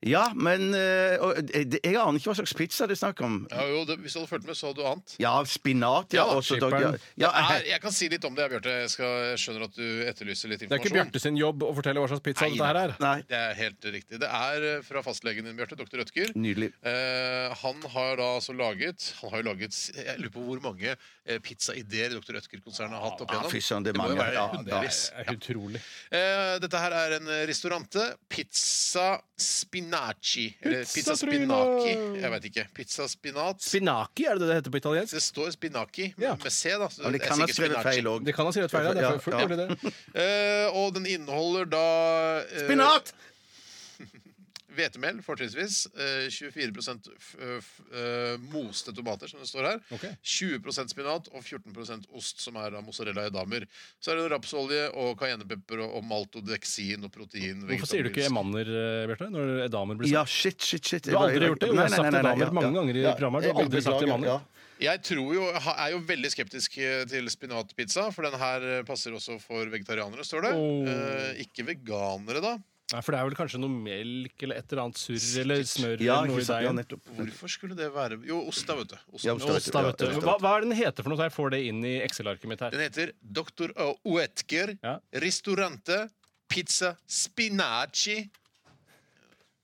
Ja, men øh, og, eh, det- Jeg aner ikke hva slags pizza det er snakk om. Ja, jo, det, hvis du hadde fulgt med, så hadde du ant. Ja, spinat, ja. Ja, og så dog- ja, skipperen. ja, Nei, jeg kan si litt om det, Bjarte. Jeg, skal- jeg skjønner at du etterlyser litt Det er ikke informasjon. Bjarte sin jobb å fortelle hva slags pizza Nei, dette her er. Nei, Det er helt riktig. Det er eh, fra fastlegen din, Bjarte. Dr. Rødtger. nydelig. Eh, han har da altså laget Han har jo laget Jeg lurer på hvor mange eh, pizzaideer Dr. Øtker-konsernet har hatt opp igjennom. fy søren, det må jo mange. være Ja, er- hundrevis. Er utrolig. Eh, dette her er en eh, restaurante. Pizza spinaci. Eller Pizza pizza spinaki. Jeg vet ikke. Pizza spinat. Spinaki, er det det det heter på italiensk? Det står Spinaci Ja. med C, da. så Men det er kan ha sikkert skrevet spinaci. feil òg. Det kan ha skrevet feil, ja. Det er Ja, fullt ja. mulig, det. Eh, og den inneholder da eh, Spinat! Hvetemel, fortrinnsvis. Eh, 24 f f eh, moste tomater, som det står her. Okay. 20% spinat og 14% ost, som er av mozzarella damer. Så er det rapsolje og cayennepepper og, maltodeksin og protein. Hvorfor sier du ikke emanner emaner, eh, Bjarte, når edamer blir sagt? Ja, shit, shit, shit. Du har aldri gjort det? Du har sagt edamer mange ganger i programmet. Du har aldri sagt edamer. Jeg tror jo, er jo veldig skeptisk eh, til spinatpizza, for den her eh, passer også for vegetarianere, står det. Oh. Eh, ikke veganere, da. Nei, For det er vel kanskje noe melk eller et eller annet surr eller smør Ja, eller noe ikke i sant, ja, deigen. nettopp. Hvorfor skulle det være Jo, ost, da, vet du. Ost. Ja, ost, Ost, da, vet du. Hva, hva er det den heter for noe? så Jeg får det inn i Excel-arket mitt her. Den heter Dr. Oetker Ja. Ristorante Pizza Spinaci.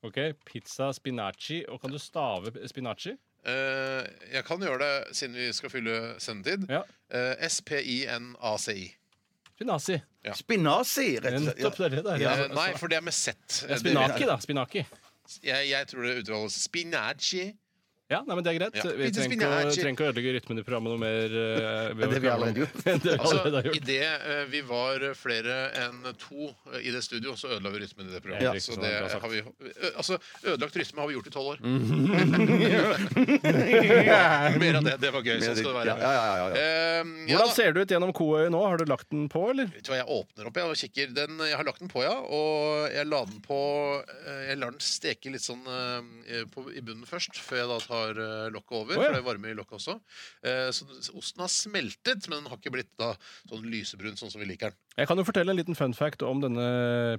Ok, Pizza spinaci. Og kan du stave spinaci? Eh, jeg kan gjøre det siden vi skal fylle sendetid. Ja. Eh, S-P-I-N-A-C-I. Spinaci. Spinasi, rett og slett. Nettopp, det er det der. Ja. Eh, nei, for det er med Z. Ja, spinaki, da. Spinaki. Jeg, jeg tror det uttales spinaci. Ja, nei, men det er greit. Ja. Vi trenger ikke, å, trenger ikke å ødelegge rytmen i programmet noe mer. Uh, Det vi allerede gjort. Altså. Idet uh, vi var flere enn to eh, i det studio, så ødela vi rytmen i det programmet. Ja, så det har vi, altså, ødelagt rytme har vi gjort i tolv år. Mer av det. Det var gøy. Sånn skal det være. Ja, ja, ja, ja, ja. Eh, ja Hvordan da. ser det ut gjennom koøyet nå? Har du lagt den på, eller? Vet du hva, Jeg åpner opp jeg, og kikker. Den, jeg har lagt den på, ja. Og jeg la den på eh, Jeg lar den steke litt sånn eh, på, i bunnen først, før jeg da tar eh, lokket over. Oh, ja. For det er varme i lokket også. Eh, Så osten har smeltet, men den har ikke blitt da sånn lysebrun, sånn som vi liker den. Jeg kan jo fortelle en liten fun fact om denne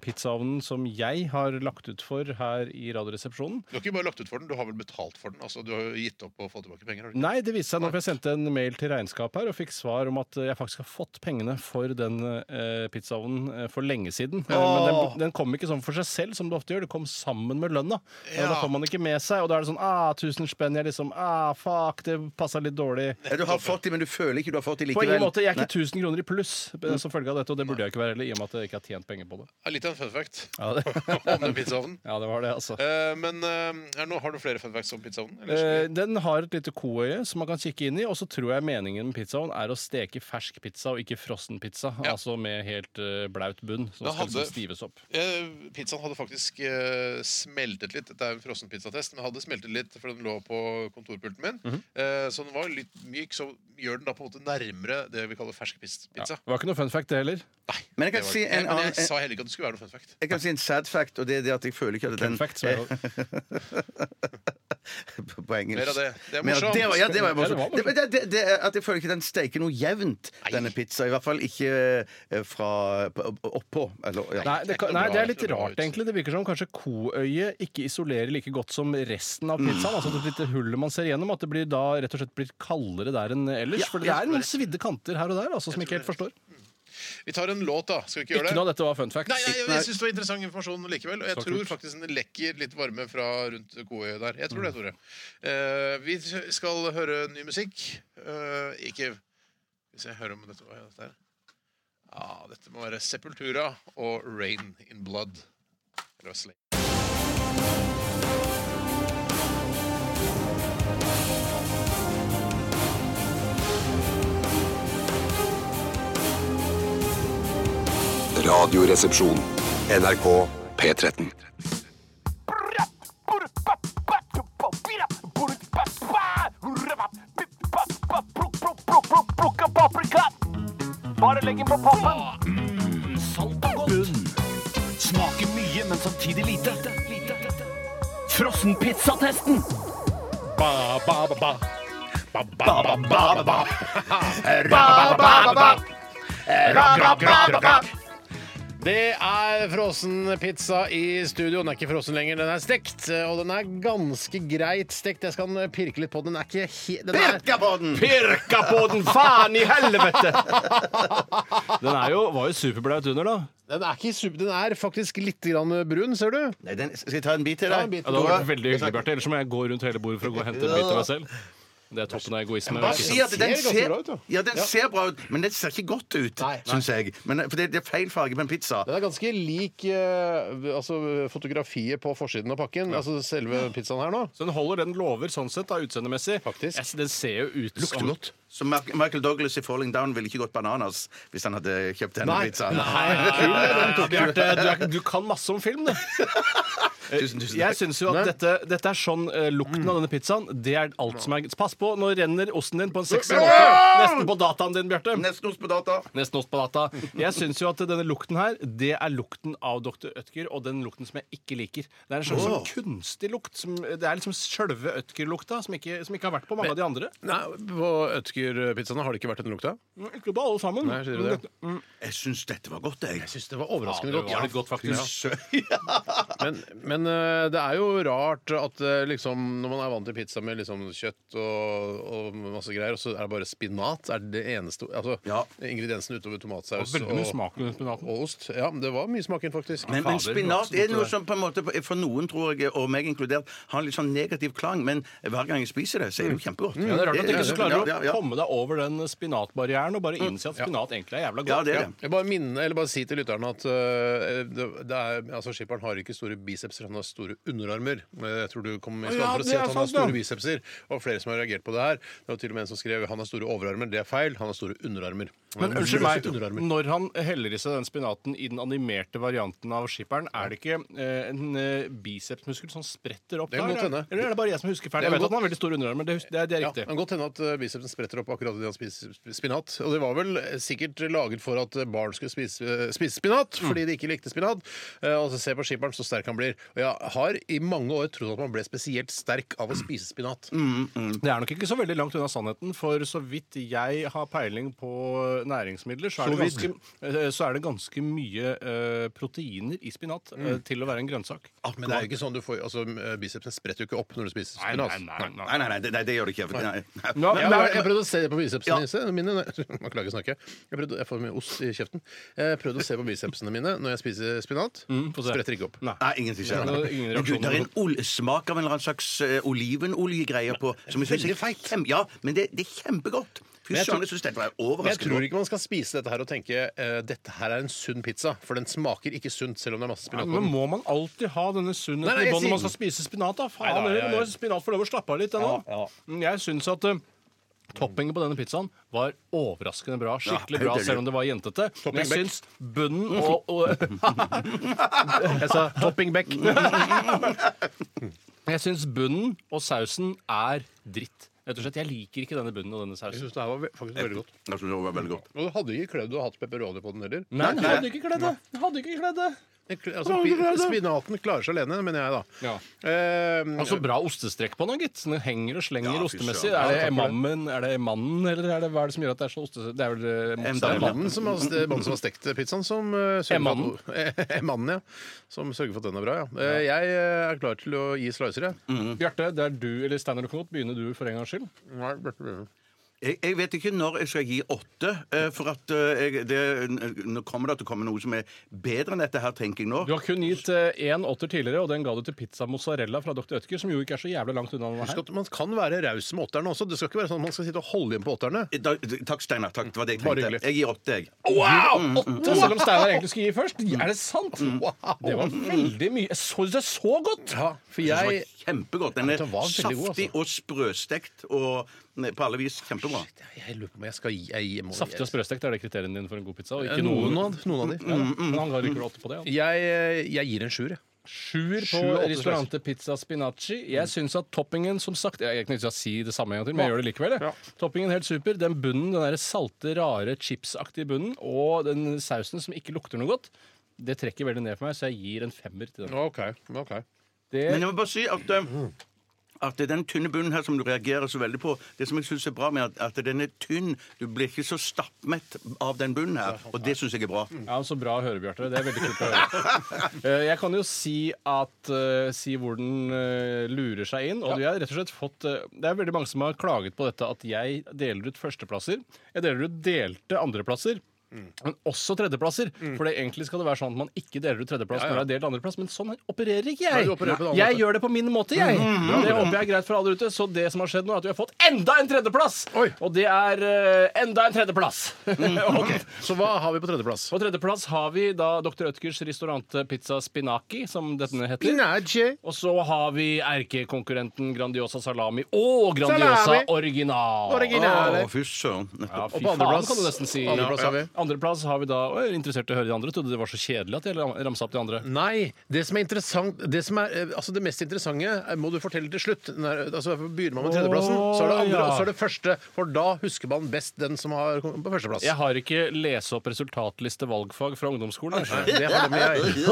pizzaovnen som jeg har lagt ut for her i Radioresepsjonen. Du har ikke bare lagt ut for den, du har vel betalt for den? Altså, Du har jo gitt opp å få tilbake penger? har du ikke? Nei, det viste seg nå, for jeg sendte en mail til regnskap her og fikk svar om at jeg faktisk har fått pengene for den eh, pizzaovnen eh, for lenge siden. Åh! Men den, den kom ikke sånn for seg selv, som det ofte gjør. Det kom sammen med lønna. Og Ja. da får man ikke med seg, og da er det sånn ah, 1000 spenn. Jeg liksom ah, fuck, det passa litt dårlig. Ja, Du har fått de, men du føler ikke du har fått de På likevel. ingen måte, Jeg er ikke 1000 kroner i pluss eh, som følge av dette, og det burde jeg ikke være heller, i og med at jeg ikke har tjent penger på det. Ja, Litt av en fun fact Ja, det, om den pizzaovnen. ja, det var det, altså. Eh, men eh, har du flere fun facts om pizzaovnen? Eh, den har et lite koøye som man kan kikke inn i, og så tror jeg meningen med pizzaovn er å steke fersk pizza og ikke frossen pizza. Ja. Altså med helt uh, blaut bunn, som skal hadde- liksom stives opp. Eh, pizzaen hadde faktisk uh, smeltet litt. Dette er en frossen pizzatest, men hadde smeltet litt, for den lå på kontorpulten min. Mhm. eh, så den var litt myk, så gjør den da på en måte nærmere det vi kaller fersk pizza. Ja. Det var ikke noe fun fact, det heller. Nei, Men jeg kan det var si en ikke. Men annen- jeg sa heller ikke at det skulle være noe fun fact. Jeg kan si en sad fact, og det er det at jeg føler ikke at Fun den fact, så er På engelsk. Mer av det. Det er Mer av- morsomt. Det var, ja, det var Ja, det var morsomt. Det, det, det, det, er at jeg føler ikke den steiker noe jevnt, denne pizza. I hvert fall ikke eh, fra på- oppå. Eller, ja. Nei, det, kan- nei, det er litt rart, egentlig. Det virker som kanskje koøyet ikke isolerer like godt som resten av pizzaen. Altså det lille hullet man ser gjennom, at det blir da rett og slett blir kaldere der enn ellers. Ja, For det er noen svidde kanter her og der altså, som jeg ikke helt forstår. Vi tar en låt, da. Skal vi ikke gjøre det? Ikke noe av dette var fun fact. Nei, jeg, jeg syns det var interessant informasjon likevel. Og jeg Så tror kult. faktisk den lekker litt varme fra rundt koøyet der. Jeg tror det, Tore. Uh, vi skal høre ny musikk. Uh, ikke Hvis jeg hører om dette hva er dette her Ja, dette må være Sepultura og Rain in Blood. Eller Slay. Radioresepsjon. NRK P13. Bare legg den på pappen. Mm, salt og godt. Smaker mye, men samtidig lite. Frossenpizzatesten. Ba, ba, ba, ba. Ba, ba, ba, ba, ba, ba. Det er frossen pizza i studio. Den er ikke frossen lenger, den er stekt. Og den er ganske greit stekt. Jeg skal pirke litt på den. Den er ikke he den er Pirka på den! Pirka på den, faen i helvete! Den er jo, var jo superblaut under, da. Den er, ikke super, den er faktisk litt grann brun, ser du. Nei, den, skal jeg ta en bit til deg? Ja, det hadde vært veldig hyggelig, Bjarte. Ellers må jeg gå rundt hele bordet for å gå og hente en bit til meg selv. Det er toppen av egoisme. Bare si at den ser ganske ser, bra ut, ja. ja, den ser bra ut, men den ser ikke godt ut, Nei. syns jeg. Men, for det, det er feil farge på en pizza. Den er ganske lik eh, altså, fotografiet på forsiden av pakken. Altså selve pizzaen her nå. Så den holder den lover sånn sett, da, utseendemessig. Faktisk. Jeg- Den ser jo ut som godt. Så Michael Douglas i 'Falling Down' ville ikke gått bananas hvis han hadde kjøpt denne pizzaen. Nei, Bjarte, du, er- du kan masse om film, du. Tusen, tusen Jeg takk. syns jo at dette, dette er sånn eh, lukten av denne pizzaen. Det er alt som er Pass på, nå renner osten din på en sexy måte. Nesten på dataen din, Bjarte. Nesten ost på data. Nesten ost på data. Jeg syns jo at denne lukten her, det er lukten av Dr. Ødker, og den lukten som jeg ikke liker. Det er en slags sånn kunstig lukt. Som, det er liksom sjølve Ødker-lukta, som, ikke- som ikke har vært på mange av de andre. Nei, På Ødsker-pizzaene har det ikke vært den lukta. Ikke på alle sammen. Nei, sier du det? Jeg syns dette var godt, jeg. Jeg syns det var Ja, overraskende var godt. litt godt, faktisk. Men, men eh, det er jo rart at eh, liksom, når man er vant til pizza med liksom kjøtt og, og masse greier, og så er det bare spinat er det eneste Altså Ja. ingrediensen utover tomatsaus og, og, og ost. Ja, det var mye smak inn, faktisk. Men, men spinat er noe som på en måte for noen, tror jeg, og meg inkludert, har en litt sånn negativ klang. Men hver gang jeg spiser det, så er det jo kjempegodt. Ja, det er rart at du ikke så klarer ja, ja, å ja. Komme deg over den spinatbarrieren og bare innse at spinat egentlig er jævla godt. Ja, det er det. Jeg bare minne, eller bare si til lytterne at uh, det, det er, altså Skipperen har ikke store bicepser, han har store underarmer. Eh, Jeg tror du kom i skade Ja, for å si at han har store bicepser. Og flere som har reagert på det her. Det var til og med en som skrev han har store overarmer. Det er feil. Han har store underarmer. Men har unnskyld meg, underarmer. når han heller i seg den spinaten i den animerte varianten av skipperen, er det ikke eh, en eh, bicepsmuskel som spretter opp Det kan da, godt eller? hende. Eller er det bare jeg som husker feil? Det kan Jeg vet godt- at han har veldig store underarmer, det, hus- det, er- det er Ja, riktig. det kan godt hende at eh, bicepsen spretter opp akkurat idet han spiser spinat. Og det var vel eh, sikkert laget for at eh, barn skulle spise, eh, spise spinat, Mm. fordi de ikke likte spinat. Eh, Og så se på skipperen så sterk han blir. Og jeg har i mange år trodd at man ble spesielt sterk av å spise spinat. Mm. Det er nok ikke så veldig langt unna sannheten, for så vidt jeg har peiling på næringsmidler, så er, det ganske, eh, så er det ganske mye eh, proteiner i spinat eh, til å være en grønnsak. Men det er jo ikke sånn du får altså, eh, Bicepsen spretter jo ikke opp når du spiser spinat. nei, nei, nei. Nei, nei, nei, det, nei, det gjør det ikke. Nei. nei. Ja, Jeg, jeg prøvde å se på bicepsene Ja. mine nei, Man klager snakke. Jeg, prøvde, jeg får mye ost i kjeften. Jeg prøvde å se på bicepsene mine når jeg spiser spinat. Mm. Spretter ikke opp. Nei. Nei, ingenting skjer. Det er ingen Men det er en ol smak av en eller annen slags uh, olivenoljegreie på. Som jeg synes er feit. kjem- Ja, men det, det er kjempegodt. Fy Men jeg søren, tror- jeg syns dette var Men jeg tror ikke man skal spise dette her og tenke uh, dette her er en sunn pizza. For den smaker ikke sunt selv om det er masse spinat på men må man alltid ha denne sunnheten i bånn når man skal spise spinat? da? Faen, Nei, da, eller jeg- må spinat få lov å slappe av litt ennå? Ja, Jeg syns at uh, toppingen på denne pizzaen var overraskende bra. Skikkelig bra, selv om det var jentete. Men jeg syns bunnen og, og Jeg sa topping back. Jeg syns bunnen og sausen er dritt. Rett og slett, Jeg liker ikke denne bunnen og denne Jeg sausen. syns det her var ve- faktisk veldig godt. Jeg synes det var veldig godt. Og du hadde ikke kledd å ha hatt pepperoni på den heller. Nei, den hadde ikke kledd det. Den hadde ikke kledd det. Kl- Altså, pi- spinaten klarer seg alene, mener jeg, da. Ja. Eh, Altså Bra ostestrekk på den, gitt. Den henger og slenger Ja, fy ostemessig. søren. Er det takk for det. mammen, er det mannen, eller er det, hva er det som gjør at det er så oste... Det er vel eh, det er mannen som har, det er mannen som har stekt pizzaen, som uh, Emannen? mannen, ja. Som sørger for at den er bra, ja. Eh, Jeg eh, er klar til å gi slicer, jeg. Bjarte, det er du eller Steinar Knot. Begynner du for en gangs skyld? Nei, Bjarte begynner. Jeg, jeg vet ikke når jeg skal gi åtte, eh, for at eh, jeg, det, nå kommer det til å komme noe som er bedre enn dette her, tenker jeg nå. Du har kun gitt én åtter tidligere, og den ga du til pizza mozzarella fra Dr. Ødker, som jo ikke er så jævlig langt unna denne her. at man kan være raus med åtterne også. Det skal ikke være sånn at man skal sitte og holde igjen på åtterne. Eh, Da, takk, Steinar. Takk, det var det jeg tenkte. Jeg gir åtte, jeg. Wow! Åtte, selv om Steinar egentlig skulle gi først. Er det sant? Wow. Det var veldig mye. Jeg så det så godt! Ja, for Jeg jeg kjempegodt. Den er ja, saftig god, altså. og sprøstekt og på alle vis kjempebra. Jeg lurer på om jeg skal gi jeg, må, Saftig og sprøstekt er det kriteriene dine for en god pizza. Og ikke Noen noen. av, noen av de. Ja, men han ga ikke på det. Jeg, jeg gir en sjuer, jeg. Sjuer på Ristorante Pizza Spinacci. Jeg syns at toppingen, som sagt Jeg kan ikke si det samme en gang til, men jeg gjør det likevel. Ja. Toppingen helt super. Den bunnen, den der salte, rare, chipsaktige bunnen, og den sausen som ikke lukter noe godt, det trekker veldig ned for meg, så jeg gir en femmer til den. OK. ok Det, Men jeg må bare si at, eh, at det er den tynne bunnen her som du reagerer så veldig på. Det som jeg syns er bra med at, at den er tynn. Du blir ikke så stappmett av den bunnen her, og det syns jeg er bra. Ja, Så bra å høre, Bjarte. Det er veldig kult å høre. Eh, Jeg kan jo si at eh, si hvor den eh, lurer seg inn. Og vi har rett og slett fått eh, Det er veldig mange som har klaget på dette at jeg deler ut førsteplasser. Jeg deler ut delte andreplasser. Men også tredjeplasser. For det egentlig skal det være sånn at man ikke deler ut tredjeplass Ja, ja. når det er delt andreplass. Men sånn opererer ikke Nei, jeg. du opererer på en annen jeg måte. gjør det på min måte, jeg. Det håper jeg er greit for alle ute. Så det som har skjedd nå, er at vi har fått enda en tredjeplass! Oi. Og det er eh, enda en tredjeplass. Og Så hva har vi på tredjeplass? på tredjeplass har vi da Dr. Ødgers restaurante Pizza Spinaki, som denne heter. Spinacci. Og så har vi erkekonkurrenten Grandiosa Salami og Grandiosa Salami. Original. Original. Å, fy søren. Ja, fy Og på faen, andreplass- kan du nesten si. andreplass har vi? Andreplass har vi da og Jeg er interessert i å høre de andre. Trodde det var så kjedelig at jeg ram- ramsa opp de andre. Nei, det som er interessant Det, som er, eh, altså det mest interessante eh, må du fortelle til slutt. Når, altså Begynner man med tredjeplassen, så er det andre, ja. og så er det første. For da husker man best den som har kommet på førsteplass. Jeg har ikke lese opp resultatliste valgfag fra ungdomsskolen. Nei, det har det med jeg.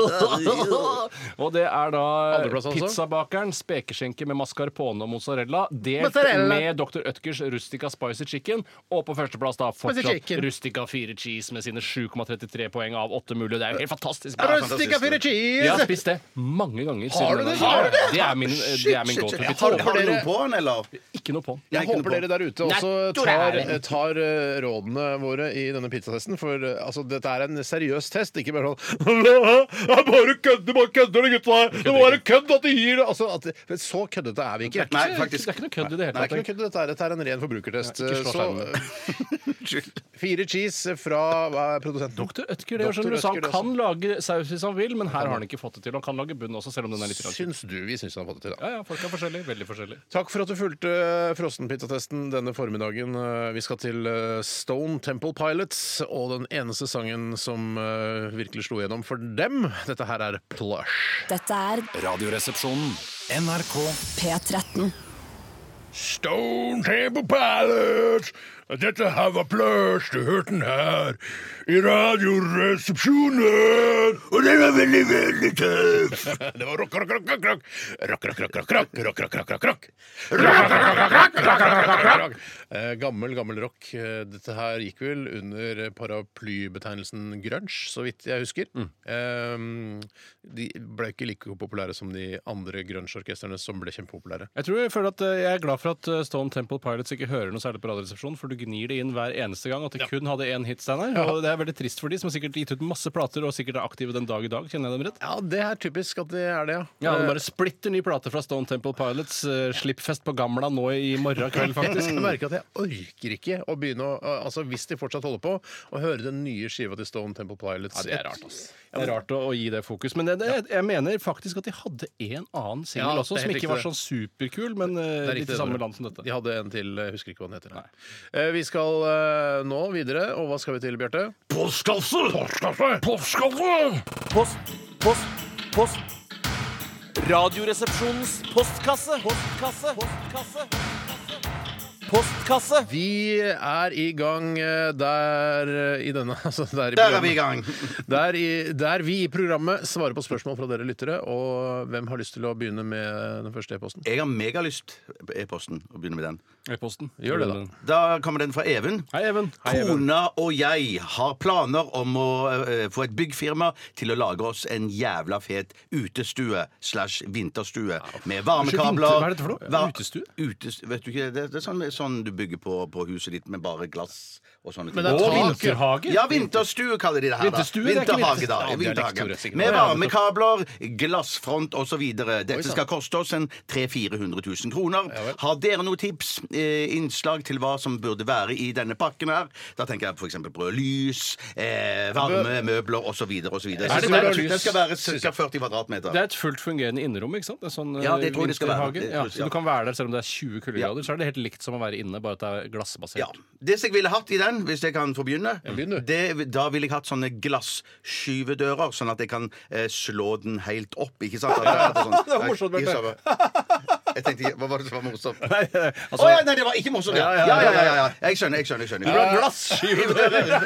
Og det er da Andreplass altså? pizzabakeren spekeskjenke med mascarpone og mozzarella delt Mozzarella. med Dr. Ødgers Rustica Spicy Chicken. Og på førsteplass da Spicy fortsatt chicken. Rustica 4 Cheese med sine 7,33 poeng av 8 mulige. Det er jo helt fantastisk. Rustica fire Jeg har cheese! spist det mange ganger. Har du det? den- Har du det? Det er min, det er min go to Har, pizza. har du noe på den, eller? Ikke noe på den. Jeg håper dere der ute også tar, tar eh, rådene våre i denne pizzatesten. For eh, altså, dette er en seriøs test, ikke bare sånn Jeg bare kødder, bare kødder, gutta! Det var bare kødd at de gir det! Altså, at, det- så køddete er vi ikke. Nei, Det er ikke noe kødd i det hele Nei, tatt. ikke noe kødd. Dette er, dette er en ren forbrukertest. Ikke slå Så, fire cheese fra hva er produsenten? Doktor Ødker, det skjønner du, så han kan lage saus hvis han vil, men her har han ikke fått det til. Han kan lage bunn også, selv om den er litt rann. Syns du vi syns han har fått det til, da? Ja, ja, folk er forskjellige. Veldig forskjellige. Takk for at du fulgte frossenpizzatesten denne formiddagen. Eh, Vi skal til eh, Stone Temple Pilots og den eneste sangen som eh, virkelig slo gjennom for dem. Dette her er Plush. Dette er Radioresepsjonen. NRK P13. Stone Temple Pilots! Dette her var Plush, du hørte den her i Radioresepsjonen! Og den var veldig, veldig tøff! Det var rock, rock, rock, rock, rock. Rock, rock, rock, rock, rock. Rock, rock, rock, rock, rock. Rock, rock, rock, rock, rock, rock, rock, rock, rock, rock. Eh, Gammel, gammel rock. Eh, Dette her gikk vel under paraplybetegnelsen grunge, så vidt jeg husker. Eh, De ble ikke like populære som de andre grunge-orkestrene som ble kjempepopulære. Jeg tror jeg føler at eh, jeg er glad for at Stone Temple Pilots ikke hører noe særlig på Radioresepsjonen, for du gnir det inn hver eneste gang at de kun hadde én hit, Steinar. Og det er veldig trist for de som har sikkert gitt ut masse plater og sikkert er aktive den dag i dag. Kjenner jeg dem rett? Ja, det er typisk at det er det, ja. Ja, er bare splitter ny plate fra Stone Temple Pilots. Slippfest på Gamla nå i morgen kveld, faktisk. Jeg merker at jeg orker ikke å begynne å Altså Hvis de fortsatt holder på, å høre den nye skiva til Stone Temple Pilots. Ja, det er rart, ass. Det er rart å, å gi det fokus. Men det, det, jeg mener faktisk at de hadde en annen singel Ja, også, som ikke var sånn superkul, men Det er litt i samme land som dette. De hadde en til, jeg husker ikke hva den heter. Eh, Vi skal eh, nå videre, og hva skal vi til, Bjarte? Postkasse! Postkasse! Postkasse! Post, post, post. Radioresepsjonens postkasse. Postkasse. Postkasse. Postkasse. Vi er i gang eh, der eh, i denne altså der, i Der er vi i gang. Der, i, der vi i programmet svarer på spørsmål fra dere lyttere. Og hvem har lyst til å begynne med den første e-posten? Jeg har megalyst på e-posten å begynne med den. E-posten. Gjør det, da. Da kommer den fra Even. Hei, Even. Hei, Even. Kona og jeg har planer om å eh, få et byggfirma til å lage oss en jævla fet utestue slash vinterstue med varmekabler. Hva er dette for noe? Va- Utestue? Utest- vet du ikke, det, det er sånn, sånn du bygger på, på huset ditt med bare glass og sånne Men det er Og tak, vinterhage? Ja, vinterstue kaller de det her. da. Vinterstue, det er ikke Vinterhage, da. vinterstue. Ja, det er Vinterhage. sikkert. Med Ja, ja, varmekabler, glassfront osv. Dette skal koste oss en 300 000-400 000 kroner. Har dere noen tips, eh, innslag til hva som burde være i denne pakken her? Da tenker jeg f.eks. på lys, eh, varme møbler osv. osv. Er det lys? den skal være ca. 40 kvadratmeter. Det er et fullt fungerende innerom, ikke sant? Det er sånn Ja, det tror jeg det skal være. vinterhage. Det Ja, så ja. du kan være der selv om det er 20 kuldegrader. Så er det helt likt som å være inne, bare at det er glassbasert. Ja. Det som jeg ville hatt i den, hvis jeg kan få begynne, det, da ville jeg hatt sånne glasskyvedører, sånn at jeg kan eh, slå den helt opp. Ikke sant? At det, hadde sånn, Det var morsomt, Bjarte. Jeg tenkte, Hva var det som var morsomt? Å Nei, altså, ja, nei, det var ikke morsomt! Ja, ja, ja. ja, ja, ja. Jeg skjønner, jeg skjønner. jeg skjønner. Glassskivedører!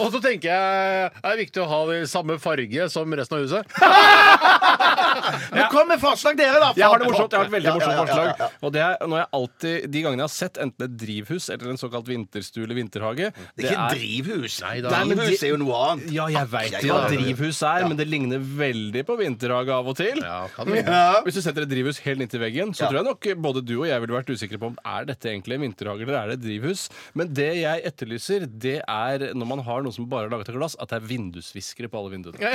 Og så tenker jeg er det viktig å ha det i samme farge som resten av huset. Men kom med forslag, dere, da! Jeg har det morsomt. Jeg har et veldig morsomt forslag. Og det er når jeg alltid, De gangene jeg har sett enten et drivhus eller en såkalt vinterstue eller vinterhage Det er ikke drivhus. Nei da. Drivhus er jo noe annet. Ja, jeg veit hva drivhus er, men det ligner veldig på vinterhage av og til. Ja, kan det. Hvis du setter et drivhus helt inntil veggen, så Ja. tror jeg nok både du og jeg ville vært usikre på om er dette egentlig en vinterhage eller er det et drivhus. Men det jeg etterlyser, det er når man har noe som bare er laget av glass, at det er vindusviskere på alle vinduene.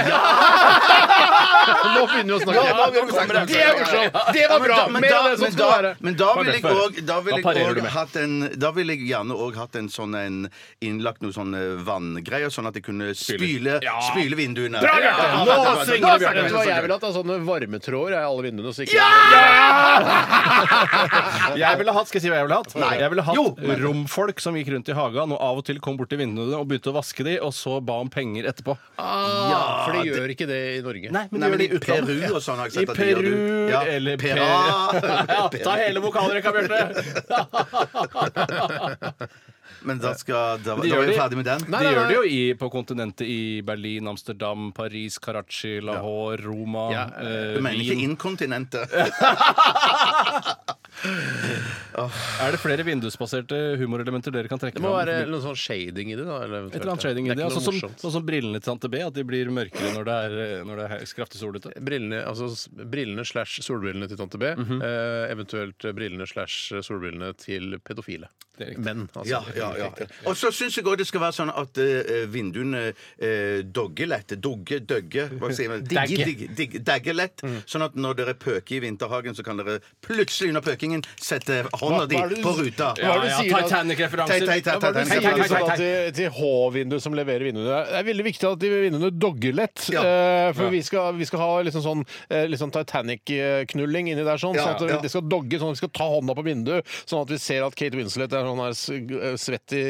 Nå begynner vi å snakke. Ja, nå vi å. Det er morsomt! Det var bra! Men Mer da- av det som men skal da- være. Men da vil jeg òg Da vil jeg parerer du også med? hatt en Da vil jeg gjerne òg hatt en sånn en innlagt noe sånn eh, vanngreier, sånn at jeg kunne spyle, spyle vinduene. Bra, Bjarte! Ja, Nå vi, svinger det, Bjarte! Vet du hva jeg vil ha? Sånne varmetråder i alle vinduene. Så ikke Jeg ville hatt, skal jeg si hva jeg ville hatt? Nei. Jeg ville hatt Jo, romfolk som gikk rundt i hagen og av og til kom bort til vinduene og begynte å vaske de, og så ba om penger etterpå. ah, For de gjør ikke det i Norge. Nei, men Nei, de men gjør det i. Peru og sånn I de. Peru Ja, eller Pera. Ja, ta hele vokalrekka, Bjarte. Men da, skal, da, da De var vi ferdig med den. Nei, De nei, gjør det jo i, på kontinentet i Berlin, Amsterdam, Paris, Karachi, Lahore, Roma, Ja, eh, Du mener ikke inkontinentet? Er det flere vindusbaserte humorelementer dere kan trekke Det må fram? være noe sånn shading i det. da eller Et eller annet shading i det. Altså, som, sånn som brillene til tante B, at de blir mørkere når det er, eh, når det er kraftig solete. Brillene, altså s- brillene slash solbrillene til tante B. Mhm. eh, eventuelt brillene slash solbrillene til pedofile. Det er riktig. Menn, altså. Ja, ja, ja. Og så syns jeg òg det skal være sånn at eh, vinduene uh, dogger lett. Dogge, døgge Hva sier man? Digge. Digge, digge, Dagger lett. Sånn at når dere pøker i vinterhagen, så kan dere plutselig under pøkingen sette hånda di på ruta. Hva er det du sier? Titanic-referanser. Tei- tei- tei- Ja, er liksom tei- da til, til H-vindu som leverer vinduene? Det er veldig viktig at de vinduene dogger lett. Eh, for vi, skal, vi skal ha liksom sånn, eh, litt sånn Titanic-knulling inni der, sånn, sånn at ja. det skal dogge, sånn at vi skal ta hånda på vinduet, sånn at vi ser at Kate Winslet er sånn her eh, svett i,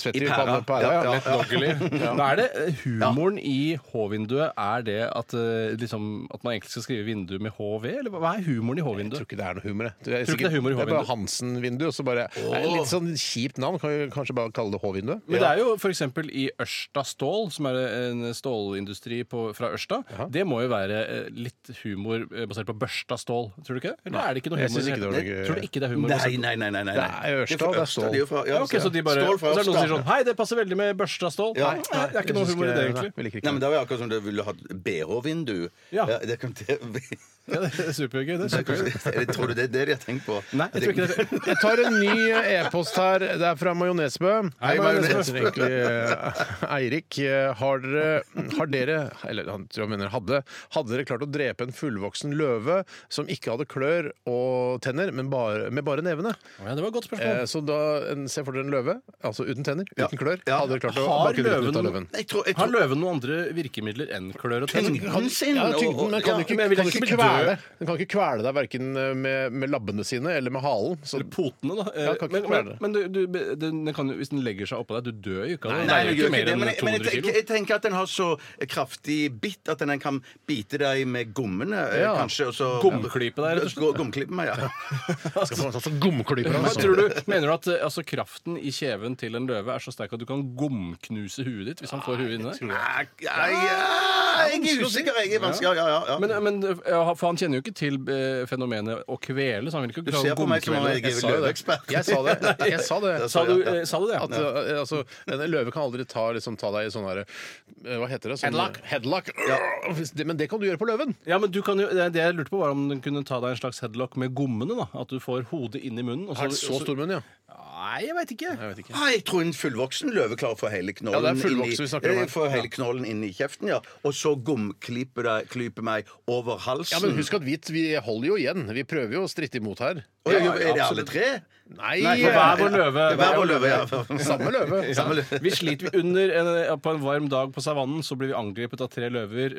svett i, I pæra. pæra. Ja, Ja, ja, Lett doggelig. Da er det humoren i H-vinduet Er det at, liksom, at man egentlig skal skrive vindu med HV? Eller hva er humoren i H-vinduet? Jeg tror ikke det er noe humor. jeg. Det er, Tror ikke det er humor i det er bare H-vindu? Hansen-vindu. og så bare- Det er Litt sånn kjipt navn. Kan vi kanskje bare kalle det H-vinduet? Men det er jo f.eks. i Ørsta Stål, som er en stålindustri på, fra Ørsta. Det må jo være eh, litt humor eh, basert på børsta stål, tror du ikke? Eller er det ikke noe jeg humor? synes ikke det var noe- Tror du ikke det er humor? Nei, nei, nei. nei, nei. Det er Ørsta, det er stål. De er fra- ja, okay, ok, så de bare, Stål fra Ørsta. så er det noen som sier sånn Hei, det passer veldig med børsta stål. Ja. Nei, det er ikke noe humor i det, egentlig. Nei, men Det var jo akkurat som du ville hatt BH-vindu. Ja. det kan det, Ja, det er supergøy. Det er supergøy. tror du det er det de har tenkt på? Nei, jeg tror ikke det. Jeg tar en ny e-post her. Det er fra Majonesbø. Hei, Majonesbø. Egentlig, eh, Eirik, eh, har dere, har dere Eller han tror jeg mener hadde. Hadde dere klart å drepe en fullvoksen løve som ikke hadde klør og tenner, men bare, med bare nevene? Ja, det var et godt Eh, spørsmål. så da en, Se for dere en løve, altså uten tenner, Ja. uten klør. Hadde dere klart å Har bare kunne ut av løven- løven? Jeg tror, jeg Har løven noen andre virkemidler enn klør og tenner? Tyngden sin Ja, tyngden, men kan ja, ikke, men kan ikke ikke bli død. kvele Den kan ikke kvele deg verken med, med labbene sine eller med halen. Så Eller potene, da. Ja, kan ikke men men, men du, du, den, kan, hvis den legger seg oppå deg, du dør jo ikke av det. Nei, jeg jo ikke mer enn men, jeg- 200 tenker, kilo. jeg tenker at den har så kraftig bitt at den kan bite deg med gommene, eh, Ja. kanskje. Og så, Gomklype deg, rett og Gomklype meg, ja. skal få sånn gomklyper. Hva Altså. tror du, Mener du at eh, altså, kraften i kjeven til en løve er så sterk at du kan gomknuse huet ditt hvis han får huet inni der? Nei, jeg er usikker. Jeg er vanskelig. Ja, ja, ja. Men, men for han kjenner jo ikke til eh, fenomenet å kvele, så han vil ikke Du klare ser å på meg som jeg sa jo det. løveekspert. Jeg sa det. Jeg sa det. Sa du, eh, sa du det? At, eh, altså, en løve kan aldri ta, liksom, ta deg i sånn herre Hva heter det? Sånn, Headlock. Headlock. Det- Men det kan du gjøre på løven. Ja, men du kan jo, det det jeg lurte på var om den kunne ta deg en slags headlock med gommene. da At du får hodet inn i munnen. og Er det så stor munn, ja? Nei, jeg veit ikke. Jeg vet ikke. Ah, jeg tror en fullvoksen løve klarer å få hele knollen Ja, det er fullvoksen vi snakker om her. eh, Få hele knollen inn i kjeften, ja. Og så gomklype deg- klype meg over halsen. Ja, men husk at vi, vi holder jo igjen. Vi prøver jo å stritte imot her. Å, ja, er det alle tre? Nei, Nei, For hver vår løve. Det er Hver vår løve, ja. Samme løve. Ja. Vi sliter vi under en, På en varm dag på savannen så blir vi angrepet av tre løver.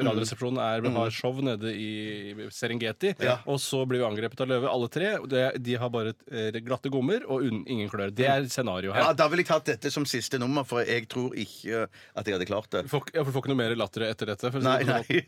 Radioresepsjonen er, har show nede i Serengeti. Og så blir vi angrepet av løver, alle tre. Det, de har bare eh, glatte gommer og un, ingen klør. Det er scenario Ja, her. Da ville jeg tatt dette som siste nummer, for jeg tror ikke at jeg hadde klart det. Du får, ja, for du får ikke noe mer latter etter dette. For Nei, det nei.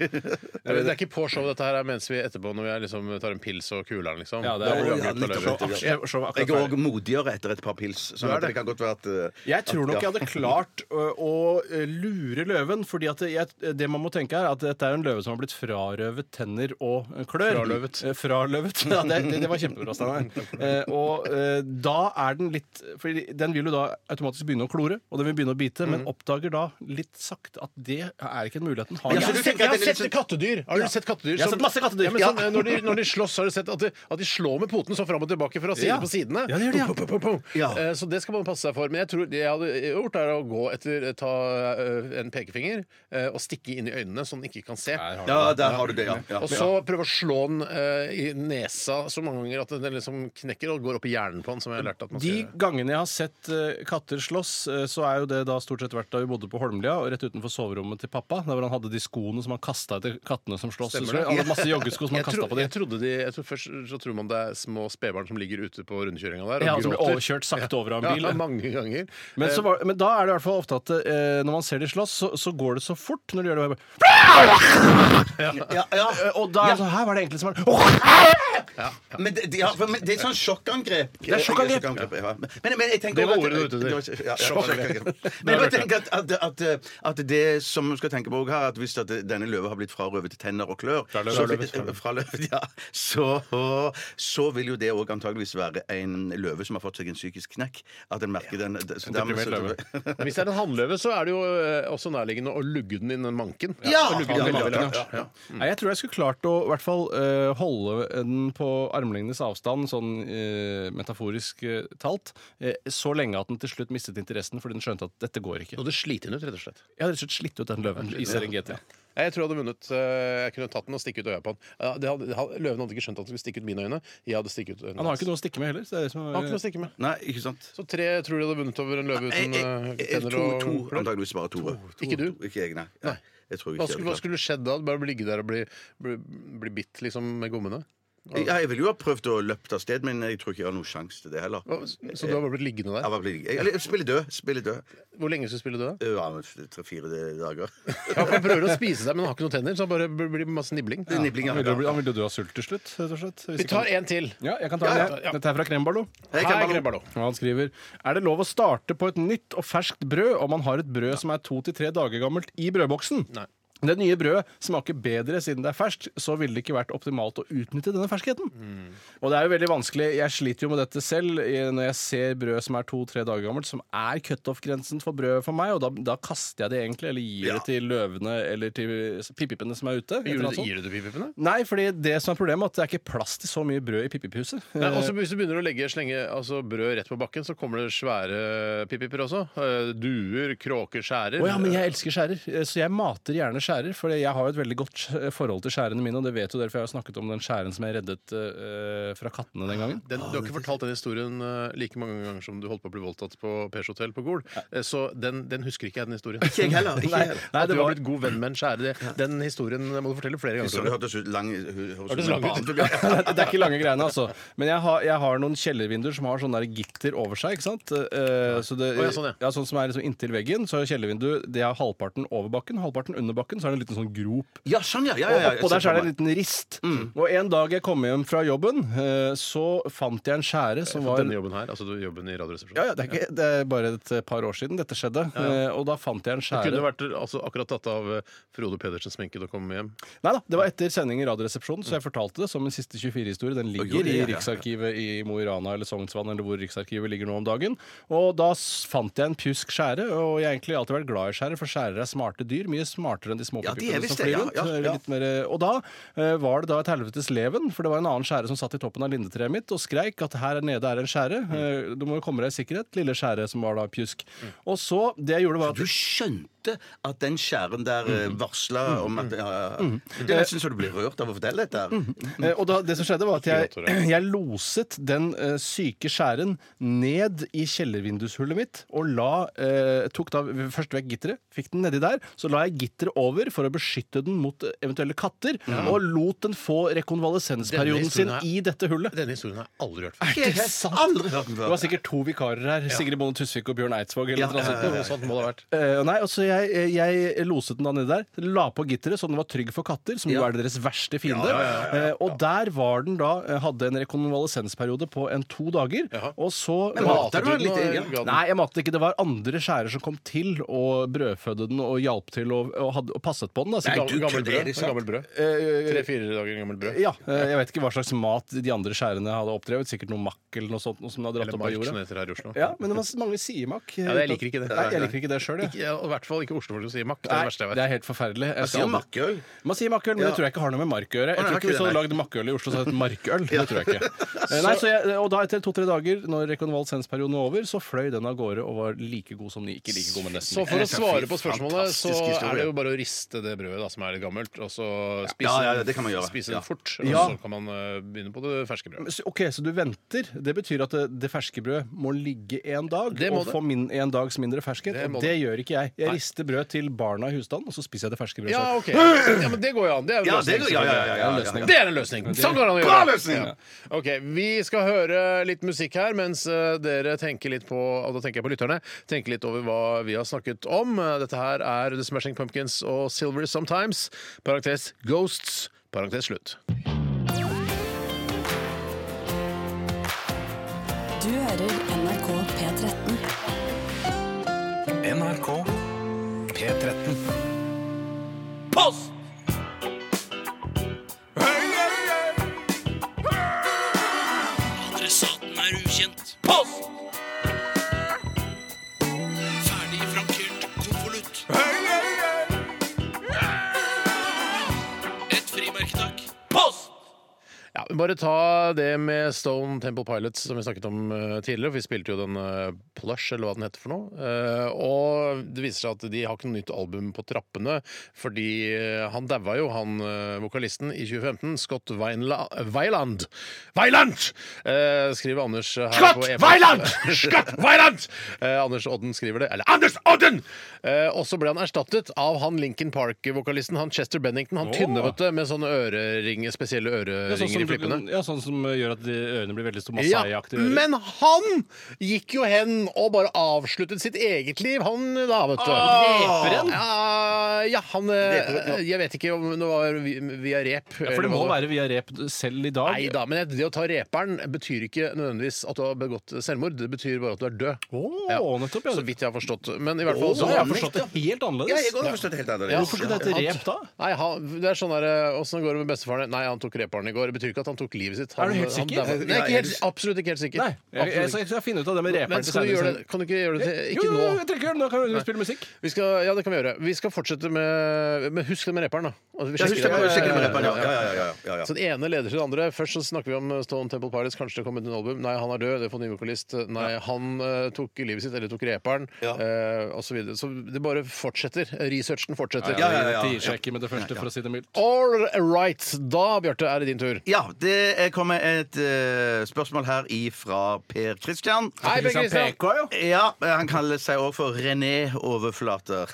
Det er ikke på show, dette her er mens vi etterpå når vi er liksom, tar en pils og kuler'n, liksom. Ja, det er det er, ja. er akkurat Jeg er òg ferdig. modigere etter et par pils. Sånn er at det. det kan godt være at uh, Jeg tror nok at- jeg hadde klart å, å eh, lure løven. fordi at jeg, det man må tenke er at dette er en løve som har blitt frarøvet tenner og eh, klør. Fraløvet. Eh, Fraløvet. Ja, det, det, det var kjempebra, Steinar. Eh, og eh, da er den litt fordi Den vil jo da automatisk begynne å klore, og den vil begynne å bite, men oppdager da litt sakte at det er ikke en mulighet den har. Du tenker Jeg har sett sånn- kattedyr. Har du sett kattedyr? Jeg har sett masse kattedyr. Ja, men Ja. sånn, når, de, når de slåss, har du sett at de, at de slår med poten så fram og tilbake fra side Ja. på sidene? Ja, det gjør de, ja. Pum, pum, pum, pum. Ja. Eh, Så det skal man passe seg for. Men jeg tror det jeg hadde gjort, er å gå etter ta eh, en pekefinger eh, og stikke inn i øynene, så den ikke kan se. Har du Ja, det. der har du det, ja. ja. Og så prøve å slå den eh, i nesa så mange ganger at den liksom knekker og går opp i hjernen på den, som jeg har lært at man De skal gjøre. gangene jeg har sett eh, katter slåss, eh, så er jo det da stort sett vært da vi bodde på Holmlia, og rett utenfor soverommet til pappa. Der hvor han hadde de skoene som han kasta etter kattene som slåss. Stemmer det? Han hadde masse joggesko som han Jeg, kasta tro, på dem. jeg trodde de jeg tror Først så tror man det er små spedbarn som ligger ute på rundkjøringa der og Ja, som blir overkjørt sakte over av en bil. Ja, mange ganger. Men, så Eh, var, men da er det i hvert fall ofte at eh, når man ser de slåss, så, så går det så fort når de gjør det. Bare, ja, ja. ja. og da er det sånn Her var det egentlig som var Men det, ja, for, men det er sånn sjokkangrep. Det er sjokkangrep. ja. Men, men jeg tenker Det var ordet du at- var ute sjokkangrep. Men jeg tenker at, at, at, at det som man skal tenke på her, at hvis at denne løva har blitt frarøvet tenner og klør, Fraløvet. så, vil- fraløvet, ja, så, så vil jo det òg antageligvis være en løve som har fått seg en psykisk knekk. At en merker den så dermed deprimert så- løve. Hvis det er en hannløve, så er det jo eh, også nærliggende å lugge den inn i manken. Ja! Så den Jeg tror jeg skulle klart å i hvert fall eh, holde den på armlengdes avstand, sånn eh, metaforisk eh, talt, eh, så lenge at den til slutt mistet interessen fordi den skjønte at dette går ikke. Og det sliter den ut, rett og slett. Jeg hadde rett og slett slitt ut den løven i Serengeti. Jeg tror jeg hadde vunnet. eh, Jeg kunne tatt den og stikke ut øya på den. Ja, det hadde, ha- løven hadde ikke skjønt at den skulle stikke ut mine øyne. Jeg hadde stikket ut øynene. Han har ikke noe å stikke med heller. Så det er det som Han har ikke noe å stikke med. Nei, ikke sant? Så tre tror du hadde vunnet over en løve uten jeg, eh, jeg, tenner to, og to, klør? antageligvis bare to. Ikke du? Ikke jeg, nei. nei. Jeg tror Hva ikke skulle, hva skulle skjedd da? Bare ligge der og bli, bli, bli bitt liksom med gommene? Ja, jeg ville jo ha prøvd å løpe av sted, men jeg tror ikke jeg har noen sjanse til det heller. Så du har bare blitt liggende Jeg der? bare blitt jeg- Eller spille død. Spille død. Hvor lenge skal du spille død? Ja, Tre-fire dager. Ja, for Han prøver å spise seg, men han har ikke noen tenner, så han bare blir masse nibling. Er nibling, ja. Han vil jo han ville jo dø av sult til slutt, rett og slett. hvis Vi tar en til. Ja, jeg kan ta Ja, det. ja. Dette er fra Kremballo. Hei, Kremballo. Han skriver Er det lov å starte på et nytt og ferskt brød om man har et brød som er to til tre dager gammelt i brødboksen? Nei. Det nye brødet smaker bedre siden det er ferskt, så ville det ikke vært optimalt å utnytte denne ferskheten. Og det er jo veldig vanskelig. Jeg sliter jo med dette selv når jeg ser brød som er to-tre dager gammelt, som er cutoff-grensen for brød for meg, og da, da kaster jeg det egentlig, eller gir Ja. det til løvene eller til pipipene som er ute. Gjør Gir du, gir du det pipipene? Nei, fordi det som er problemet, er at det er ikke plass til så mye brød i pipiphuset. Nei, også hvis du begynner å legge slenge altså brød rett på bakken, så kommer det svære pipiper også. Eh, Duer, kråker, skjærer. Å ja, men jeg elsker skjærer, eh, så jeg mater gjerne skjærer. For jeg har jo et veldig godt forhold til skjærene mine, og det vet du derfor jeg har snakket om den skjæren som jeg reddet uh, fra kattene den gangen. Den, du har ikke fortalt den historien uh, like mange ganger som du holdt på å bli voldtatt på Pers Hotel på Gol. Eh, Så den, den husker ikke jeg, den historien. Ikke jeg heller. Ikke jeg heller. Nei, At det du har blitt god venn med en skjære. Den historien må du fortelle flere ganger. Så det hørtes lang Hørtes lang ut. det er ikke lange greiene, altså. Men jeg har, jeg har noen kjellervinduer som har sånn der gitter over seg. ikke sant? Uh, så det, oh, ja, sånn, ja. sånn som er liksom inntil veggen. Så er kjellervinduet det er halvparten over bakken, halvparten under bakken. Så er det en liten sånn grop. Ja, sånn, ja. ja, ja, ja. Og oppå der så er det en liten rist. Og en dag jeg kom hjem fra jobben, eh, så fant jeg en skjære som var Denne jobben her, altså du- jobben i Radioresepsjonen. ja, ja, det, er ikke, det er bare et par år siden dette skjedde. Eh, Og da fant jeg en Du Det kunne vært altså, akkurat tatt av eh, Frode Pedersen sminke da å komme hjem. Nei da, det var etter sending i Radioresepsjonen, så jeg fortalte det som en siste 24-historie. Den ligger i. Riksarkivet i Mo i Rana eller Sognsvann, eller hvor Riksarkivet ligger nå om dagen. Og da fant jeg en pjusk skjære, og jeg har egentlig alltid vært glad i skjære, for skjærer er smarte dyr. Mye smartere enn de små Ja, er som ja, rundt. ja, Eh, ja. Mer, og da eh, var det da et helvetes leven, for det var en annen skjære som satt i toppen av lindetreet mitt og skreik at her nede er en skjære. Mm. Eh, Du må jo komme deg i sikkerhet, lille skjære som var da pjusk. Og så, det jeg gjorde var at Du skjønte at den skjæren der Mm. varsla om at ja, ja. Det er nesten så du blir rørt av å fortelle dette. her. Eh, Og da, det som skjedde var at jeg, jeg loset den eh, syke skjæren ned i kjellervindushullet mitt og la, eh, tok da først vekk gitteret, fikk den nedi der. Så la jeg gitteret over for å beskytte den mot eh, eventuelle katter, og lot den få rekonvalesensperioden sin er- i dette hullet. Denne historien har jeg aldri hørt før. det sant? aldri hørt den Det før. var sikkert to vikarer her. Sigrid Bonde Tusvik og Bjørn Eidsvåg. Eller noe sånt. Noe sånt må det ha vært. Eh, nei, altså jeg, jeg loset den da nedi der, la på gitteret så den var trygg for katter, som jo er deres verste fiende. Eh, Og der var den da eh, Hadde en rekonvalesensperiode på en to dager. Og så Men mater du den litt, igjen? Nei, jeg matet ikke. Det var andre skjærer som kom til og brødfødde den og hjalp til og, og, hadde, og passet på den. Da. Så Nei, gammel- du gammel kødder, er brød. det sant? Gammelt brød. Eh, Tre-fire dager gammel brød. ja, eh, Jeg vet ikke hva slags mat de andre skjærene hadde oppdrevet. Sikkert noe makk eller noe sånt noe som de hadde dratt Eller opp av mark, som jorda. det heter her i Oslo. Ja, men det var, mange sier makk. Ja, jeg liker ikke det. Nei, jeg liker ikke det sjøl, jeg. Ikke, ja, I hvert fall ikke Oslo-folk som sier makk. Det er det verste jeg vet. det er helt forferdelig. Jeg Man skal sier aldri- makkøl. Man sier makkøl, men Ja. det tror jeg ikke har noe med mark å gjøre. Jeg nei, tror ikke ikke Hvis du det, hadde lagd makkøl i Oslo, så hadde det hett markøl. Det tror jeg ikke. Eh, Nei, så jeg, og da etter to-tre dager, når rekonvalsensperioden var over, så fløy den av gårde og var like god som ny. Ikke like god, men nesten. Så for å er svare på spørsmålet, så Fantastisk historie. er det jo bare å riste det brødet da, som er litt gammelt, og så spise, Ja, ja, ja, det kan man gjøre. spise Ja. fort. Og Ja. så kan man eh, begynne på det ferske brødet. Så- OK, så du venter. Det betyr at det, det ferske brødet må ligge en dag Det må og det. få min, en dags mindre ferskhet. Det må og det gjør ikke jeg. Jeg rister brød til barna i husstanden, og så spiser jeg det ferske brødet Ja. OK. Ja, men det går jo an. Det er en Ja, løsning. det går- ja, ja, ja, ja, ja, ja. Det er en løsning. Sånn går det an å Bra løsning! Ja. OK, vi skal høre litt musikk her mens eh, dere tenker litt på Og da tenker jeg på lytterne. Tenker litt over hva vi har snakket om. Eh, Dette her er The Smashing Pumpkins og Silver Sometimes. Parentes Ghosts. Parentes slutt. Du hører NRK P13. NRK P13. Post! Adressaten er ukjent. Post! Ferdig frankert konvolutt. Et frimerke, takk. Post! Ja, men Bare ta det med Stone Temple Pilots som vi snakket om eh, tidligere. for Vi spilte jo den eh, Plush, eller hva den heter for noe. Eh, og det viser seg at de har ikke noe nytt album på trappene, fordi eh, han daua jo, han eh, vokalisten, i 2015. Scott Weinla Weiland. Weiland! Skriver Anders her Scott på e-post. Weiland! Scott Weiland! Anders Odden skriver det. Eller Anders Odden! Og så ble han erstattet av han Lincoln Park-vokalisten, han Chester Bennington. Han tynne, vet du, med sånne øreringer, spesielle Ja, sånn, øreringer i flippene. ja, sånn som gjør at ørene blir veldig så Masai-aktige. ører. men han gikk jo hen og bare avsluttet sitt eget liv, han da, vet du. Reperen? Ja, ja, han eh, Jeg vet ikke om det var vi- via rep. Ja, for det må være via rep selv i dag. Nei da, men det å ta reperen betyr ikke nødvendigvis at du har begått selvmord. Det betyr bare at du er død. Å, Ja. nettopp, ja. Så vidt jeg har forstått. Men i hvert fall Så så jeg har forstått det helt annerledes. Ja, jeg går og forstår det helt annerledes. Hvorfor skulle det hete rep da? Nei, han, det er sånn der, eh, Åssen går det med bestefaren? Nei, han tok reperen i går. Det betyr ikke at han tok livet sitt. Han, Er du helt han sikker? daua- Nei, ikke helt, absolutt ikke helt sikker. Nei, jeg, jeg, jeg, skal finne ut av det med reperen Men til skal du senere. gjøre det, kan du ikke gjøre det til Jo, Ikke jo, nå. jeg trenger ikke gjøre det. Nå kan vi spille musikk. Vi skal, ja, det kan vi gjøre. Vi skal fortsette med Men husk det med reperen, da. Altså, vi Ja, sjekker husk det med- det. husk det med rapperen, ja. Ja, ja, ja, ja, ja. Så det ene leder til det andre. Først så snakker vi om Stone Temple Pilots. Kanskje det kommer ut en album. Nei, han er død. Det er for ny vokalist. Nei, han eh, tok livet sitt, eller tok reperen, Ja. eh, og så videre. Så det bare fortsetter. Researchen fortsetter. Ja, ja, ja. Det gir seg ikke med det første, for å si det mildt. All right. Da, Bjarte, er det din tur. Ja, det er- kommer et eh, spørsmål her ifra Per Christian. Hei, Per Christian. PK, jo. Ja, han kaller seg òg for René Overflater.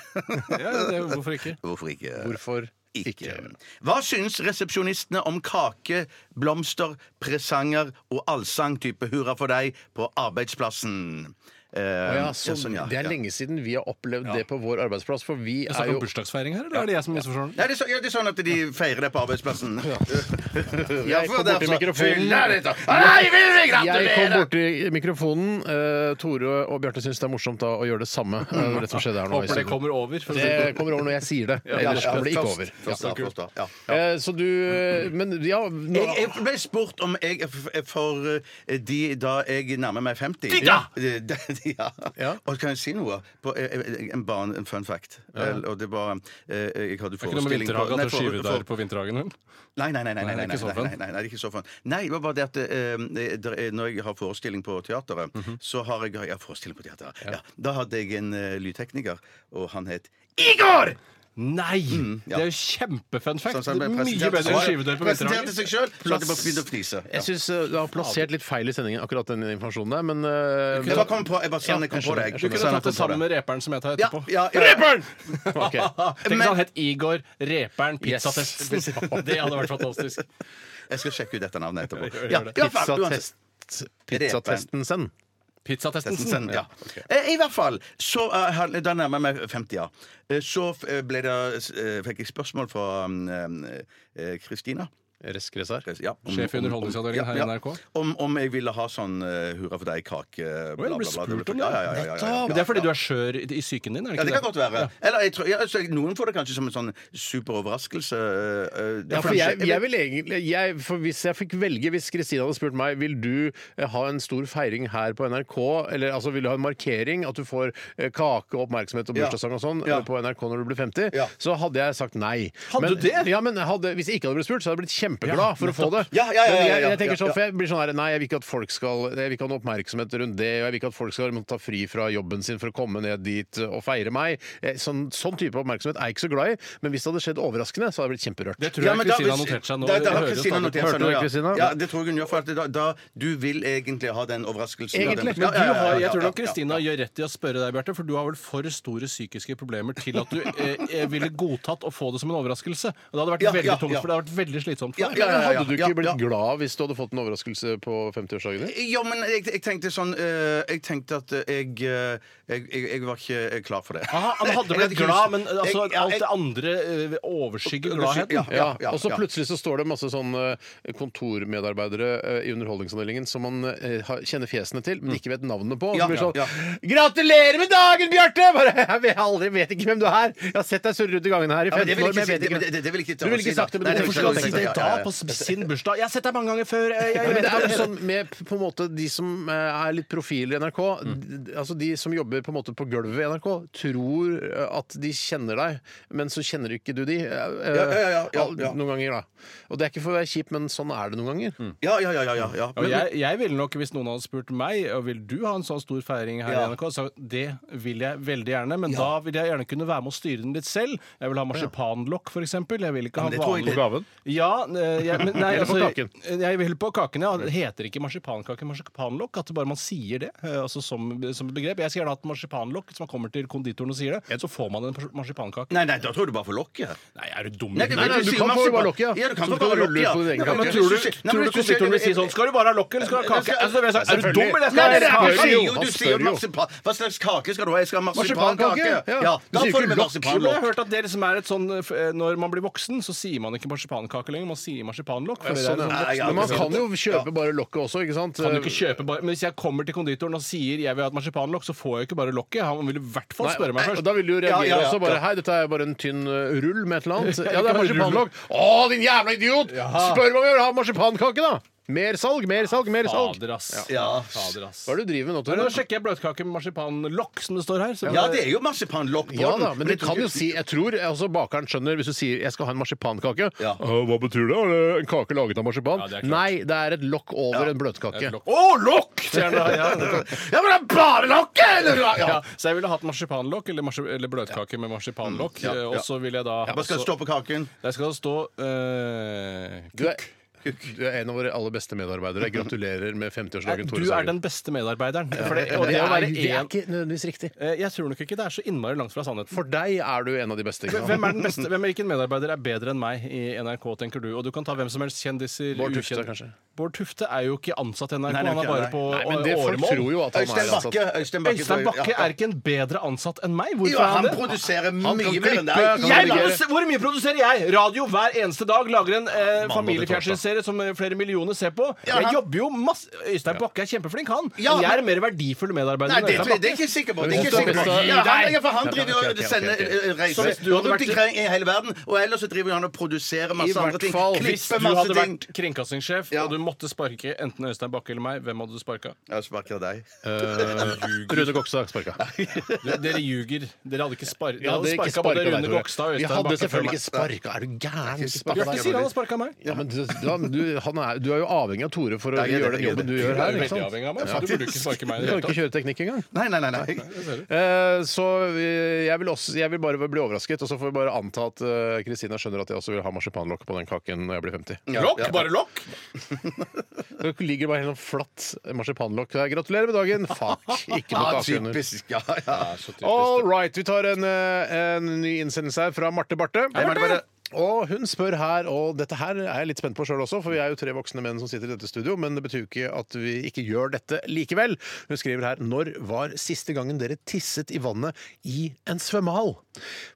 Ja, det, hvorfor ikke? Hvorfor ikke? Hvorfor ikke. ikke? Hva syns resepsjonistene om kake, blomster, presanger og allsang type hurra for deg på arbeidsplassen? Eh, ja, ja, så sånn, ja, det er ja. lenge siden vi har opplevd det på vår arbeidsplass, for vi er, er jo bursdagsfeiring her, eller er det jeg som misforstår? Nei, det er, så, ja, det er sånn at de feirer det på arbeidsplassen. Jeg kom borti mikrofonen. Nei, vil vi Jeg kom borti mikrofonen. Uh, Tore og Bjarte syns det er morsomt da å gjøre det samme. Uh, det som skjedde her nå. Håper det kommer over. For Det det. kommer over når jeg sier det. Ja, Ellers ja, kommer det ikke over. først da, ja. Eh, Så du Men ja Jeg, ble spurt om jeg for eh, de da jeg nærmer meg 50 Digga! Ja. Ja. Og kan jeg si noe? På, eh, eh, en, barn, en fun fact. Ja. Og det var eh, Jeg hadde Det er ikke noe med forestilling vinterhage at du for- skyver der på vinterhagen? vel? Nei, nei, nei. nei, nei, Nei, nei, nei, ikke så fun. Nei, det var bare det at eh, når jeg har forestilling på teateret, Mhm. så har jeg Ja, forestilling på teateret. Ja. Da hadde jeg en uh, lydtekniker, og han het Igor! Nei! ja. Det er jo kjempefun fact. Sånn som han Mye bedre enn skyvedør på Presenterte vinterhagen. seg sjøl, så jeg bare begynt å fnise. Ja. jeg syns du har plassert litt feil i sendingen, akkurat den informasjonen der, men uh, Jeg bare kom på, jeg bare sånn jeg kom på det. Du kunne tatt det sammen med reperen som jeg tar etterpå. ja, ja. Reperen! okay. Tenk at han het Igor Reperen Pizzatesten. Det hadde vært fantastisk. Jeg skal sjekke ut dette navnet etterpå. Ja, det. Pizzatest, pizzatesten sen. Pizzatesten. Ja. Eh, I hvert fall. Så eh, han- Da nærmer jeg meg 50, ja. Eh, Så eh, ble det, eh, fikk jeg spørsmål fra um, eh, Kristina. Resk Resar. Ja, om- Sjef i om- Underholdningsavdelingen her i NRK. Om, om jeg ville ha sånn eh, hurra for deg-kake. Oi, du ble spurt om det? Ja, ja, ja, ja, ja, ja, Men det er fordi du er skjør i i psyken din? er det Ja, det det kan godt være. Eller jeg tror, ja, altså, Noen får det kanskje som en sånn super overraskelse. eh, Ja, for jeg, jeg vil egentlig jeg, for Hvis jeg fikk velge, hvis Kristina hadde spurt meg Vil du eh, ha en stor feiring her på NRK, eller altså vil du ha en markering, at du får eh, kake og oppmerksomhet og Ja. bursdagssang og sånn Ja. eh, på NRK når du blir 50, Ja. så hadde jeg sagt nei. Hadde men, du det? Ja, men hadde, Hvis jeg ikke hadde blitt spurt, så hadde jeg blitt kjempeglad for å få det. Ja, ja, ja, ja, Men jeg, ja, jeg tenker sånn, for jeg blir sånn her Nei, jeg vil ikke at folk skal Jeg vil ikke ha noe oppmerksomhet rundt det, og jeg vil ikke at folk skal måtte ta fri fra jobben sin for å komme ned dit og feire meg. Eh, Sånn, sånn type oppmerksomhet er jeg ikke så glad i, men hvis det hadde skjedd overraskende, så hadde jeg blitt kjemperørt. Det tror jeg Kristina har notert seg nå. Da, da Jeg har Kristina notert Hørte seg du nå, det, ja. Ja, det tror jeg hun gjør. For at da, da, du vil egentlig ha den overraskelsen. Egentlig. Den, Men har, jeg tror nok. Kristina gjør rett i å spørre deg, Bjarte, for du har vel for store psykiske problemer til at du eh, eh, ville godtatt å få det som en overraskelse. Og det hadde vært Ja, veldig ja, tungt, ja. for det hadde vært veldig slitsomt Ja, ja, Men hadde du ikke ja, blitt glad hvis du hadde fått en overraskelse på 50-årsdagen din? Ja, men jeg, jeg tenkte sånn eh, Jeg tenkte at eh, jeg, jeg, jeg, jeg var ikke eh, klar for det. Aha, han hadde blitt glad, men altså, Jeg- ja, alt det andre eh, overskygger gladheten. Ja, Ja, ja, og så plutselig så står det masse sånn kontormedarbeidere eh, i Underholdningsavdelingen som man kjenner fjesene til, men ikke vet navnene på. Og så blir det sånn ja, 'Gratulerer med dagen, Bjarte!' Bare, jeg vet aldri, vet ikke hvem du er. Jeg har sett deg surre rundt i gangen her i 15 det år, men jeg vet ikke det- det- det vil ikke Du vil ikke sagt det, men du skal jeg du si ikke det i da? Ja, ja. på sin bursdag. Jeg har sett deg mange ganger før. Jeg, jeg, Ja, men det er jo sånn med på en måte de som eh, er litt profiler i NRK, d- altså de som jobber på en måte på gulvet i NRK, tror eh, at de kjenner deg, men så kjenner ikke du de. eh, eh, Ja, ja, ja, ja, ja. Noen ganger, da. Og det er ikke for å være kjip, men sånn er det noen ganger. Ja, ja, ja. ja, ja, ja. Og jeg, jeg ville nok, hvis noen hadde spurt meg og vil du ha en sånn stor feiring her Ja. i NRK, så det vil jeg veldig gjerne. Men da vil jeg gjerne kunne være med å styre den litt selv. Jeg vil ha marsipanlokk, f.eks. Jeg vil ikke ha men det tror jeg vanlig ikke- gaven? Ja, eh, jeg, men, nei, på altså, kaken? Jeg vil på kaken, ja. Det heter ikke marsipankake marsipanlokk. At bare man sier det eh, altså som, som begrep. Jeg skulle gjerne hatt marsipanlokk. så man kommer til konditoren og sier det, så får man en marsipankake. Nei, nei, da tror du bare får lokket. Nei, er du dum? Nei, Nei, nei, du kan få bare lokket, ja. Ja, du kan få bare lokket, ja. kake. Men Tror du, tror du konditoren vil si sånn Skal du bare ha lokket, eller skal du ha kake? Altså, jeg si, er du dum, eller? Skal nei, jeg nei, ha du kake? sier du sier marsipan. Hva slags kake skal du ha? Jeg skal ha Marsipankake, ja. Ja, da får du med marsipanlokk. Jeg har hørt at det liksom er et sånn eh, Når man blir voksen, så sier man ikke marsipankake lenger. Man sier marsipanlokk. for det er Sånn, sånn ja. Ja, Men man kan jo kjøpe bare lokket også, ikke sant? Kan du ikke kjøpe bare Men hvis jeg kommer til konditoren og sier jeg vil ha et marsipanlokk, så får jeg ikke bare lokket. Han vil i hvert fall spørre meg og først. da vil du jo reagere Ja, også. Bare. Hei, dette er bare en tynn uh, rull med et eller annet. Ja, det er marsipanlokk. Å, din jævla idiot! Spør meg om jeg vil ha marsipankake, da! Mer salg, mer salg, mer salg. Fader, ass. Ja. Fader, ass. Hva er det du driver med nå, Men nå sjekker jeg bløtkake med marsipanlokk, som det står her. Så Ja, det er jo marsipanlokk på Ja den. da, men du jeg tror kan jo ikke- si Jeg tror altså bakeren skjønner hvis du sier 'jeg skal ha en marsipankake'. Ja. «Å, Hva betyr det? Er det en kake laget av marsipan? Ja, det er klart. Nei, det er et lokk over en bløtkake. Lokk. Å, lokk! sier han da. Ja. Ja, men det er bare lokket! eller? ja. Ja. Så jeg ville hatt marsipanlokk eller, marsi eller bløtkake med marsipanlokk. Ja, eh, ja. Og så ville jeg da Hva skal det stå på kaken? Der skal det stå eh, Du er, du er en av våre aller beste medarbeidere. Gratulerer med 50-årsdagen, Tore Du er Sagen. den beste medarbeideren. For det, og det, det å er, være det er en ikke nødvendigvis riktig. Eh, Jeg tror nok ikke det er så innmari langt fra sannheten. For deg er du en av de beste. ikke sant? Hvem er den beste? Hvem er Hvilken medarbeider er bedre enn meg i NRK, tenker du? Og du kan ta hvem som helst kjendiser. Bård Tufte, ukjent- kanskje? Bård Tufte er jo ikke ansatt i NRK, Nei, nei, han er ikke, bare nei. på Nei, men det folk åremål. tror jo at han Øystein er ansatt. Bakke. Øystein Bakke, Øystein Bakke er ikke en bedre ansatt enn meg. Hvorfor Jo, er han han det? produserer mye mer enn deg. kan Jeg hvor mye produserer jeg? Radio hver eneste dag. Lager en eh, familiefjernsynsserie som eh, flere millioner ser på. Ja, Jeg jobber jo masse Øystein Bakke er kjempeflink, han. Ja, men jeg er mer verdifull medarbeider Nei, enn det, det er ikke sikker på. Det er ikke sikker på. du- du- Ja, han, for han driver ok, sender eh, Så reiser du rundt omkring i hele verden, og ellers så driver han og produserer masse andre ting. Hvis du hadde vært kringkastingssjef og du måtte sparke enten Øystein Bakke eller meg, hvem hadde du sparka? Jeg sparker deg. Rune Kokstad sparka. Dere ljuger. Dere hadde ikke spar Jeg Dere hadde sparka både Rune Gokstad og Øystein hadde Vi hadde selvfølgelig ikke sparka. Er du gæren? Sparka Bjarte sier han har sparka meg. Ja, men du, ja, men du, han er, du er jo avhengig av Tore for å Nei, jeg gjøre den jeg jobben du Du gjør er her. Ikke veldig sant? avhengig av meg, så du burde ikke sparke meg. i Du det kan hele ikke tatt. kjøre teknikk engang. Nei, nei, nei. nei. Eh, Så eh, jeg vil, også, jeg vil bare bli overrasket, og så får vi bare anta at eh, Kristina skjønner at jeg også vil ha marsipanlokk på den kaken når jeg blir 50. Ja, Lokk! ja. Bare lokk! Det ligger bare helt sånn flatt marsipanlokk der. Gratulerer med dagen! Fuck, ikke noe Ja, kake under. typisk. Ja, ja. All right, vi tar en, eh, en ny innsendelse her fra Marte Barthe. Hei, Marte Barthe. Og hun spør her, og dette her er jeg litt spent på sjøl også, for vi er jo tre voksne menn som sitter i dette studio, men det betyr jo ikke at vi ikke gjør dette likevel. Hun skriver her Når var siste gangen dere tisset i vannet i en svømmehall?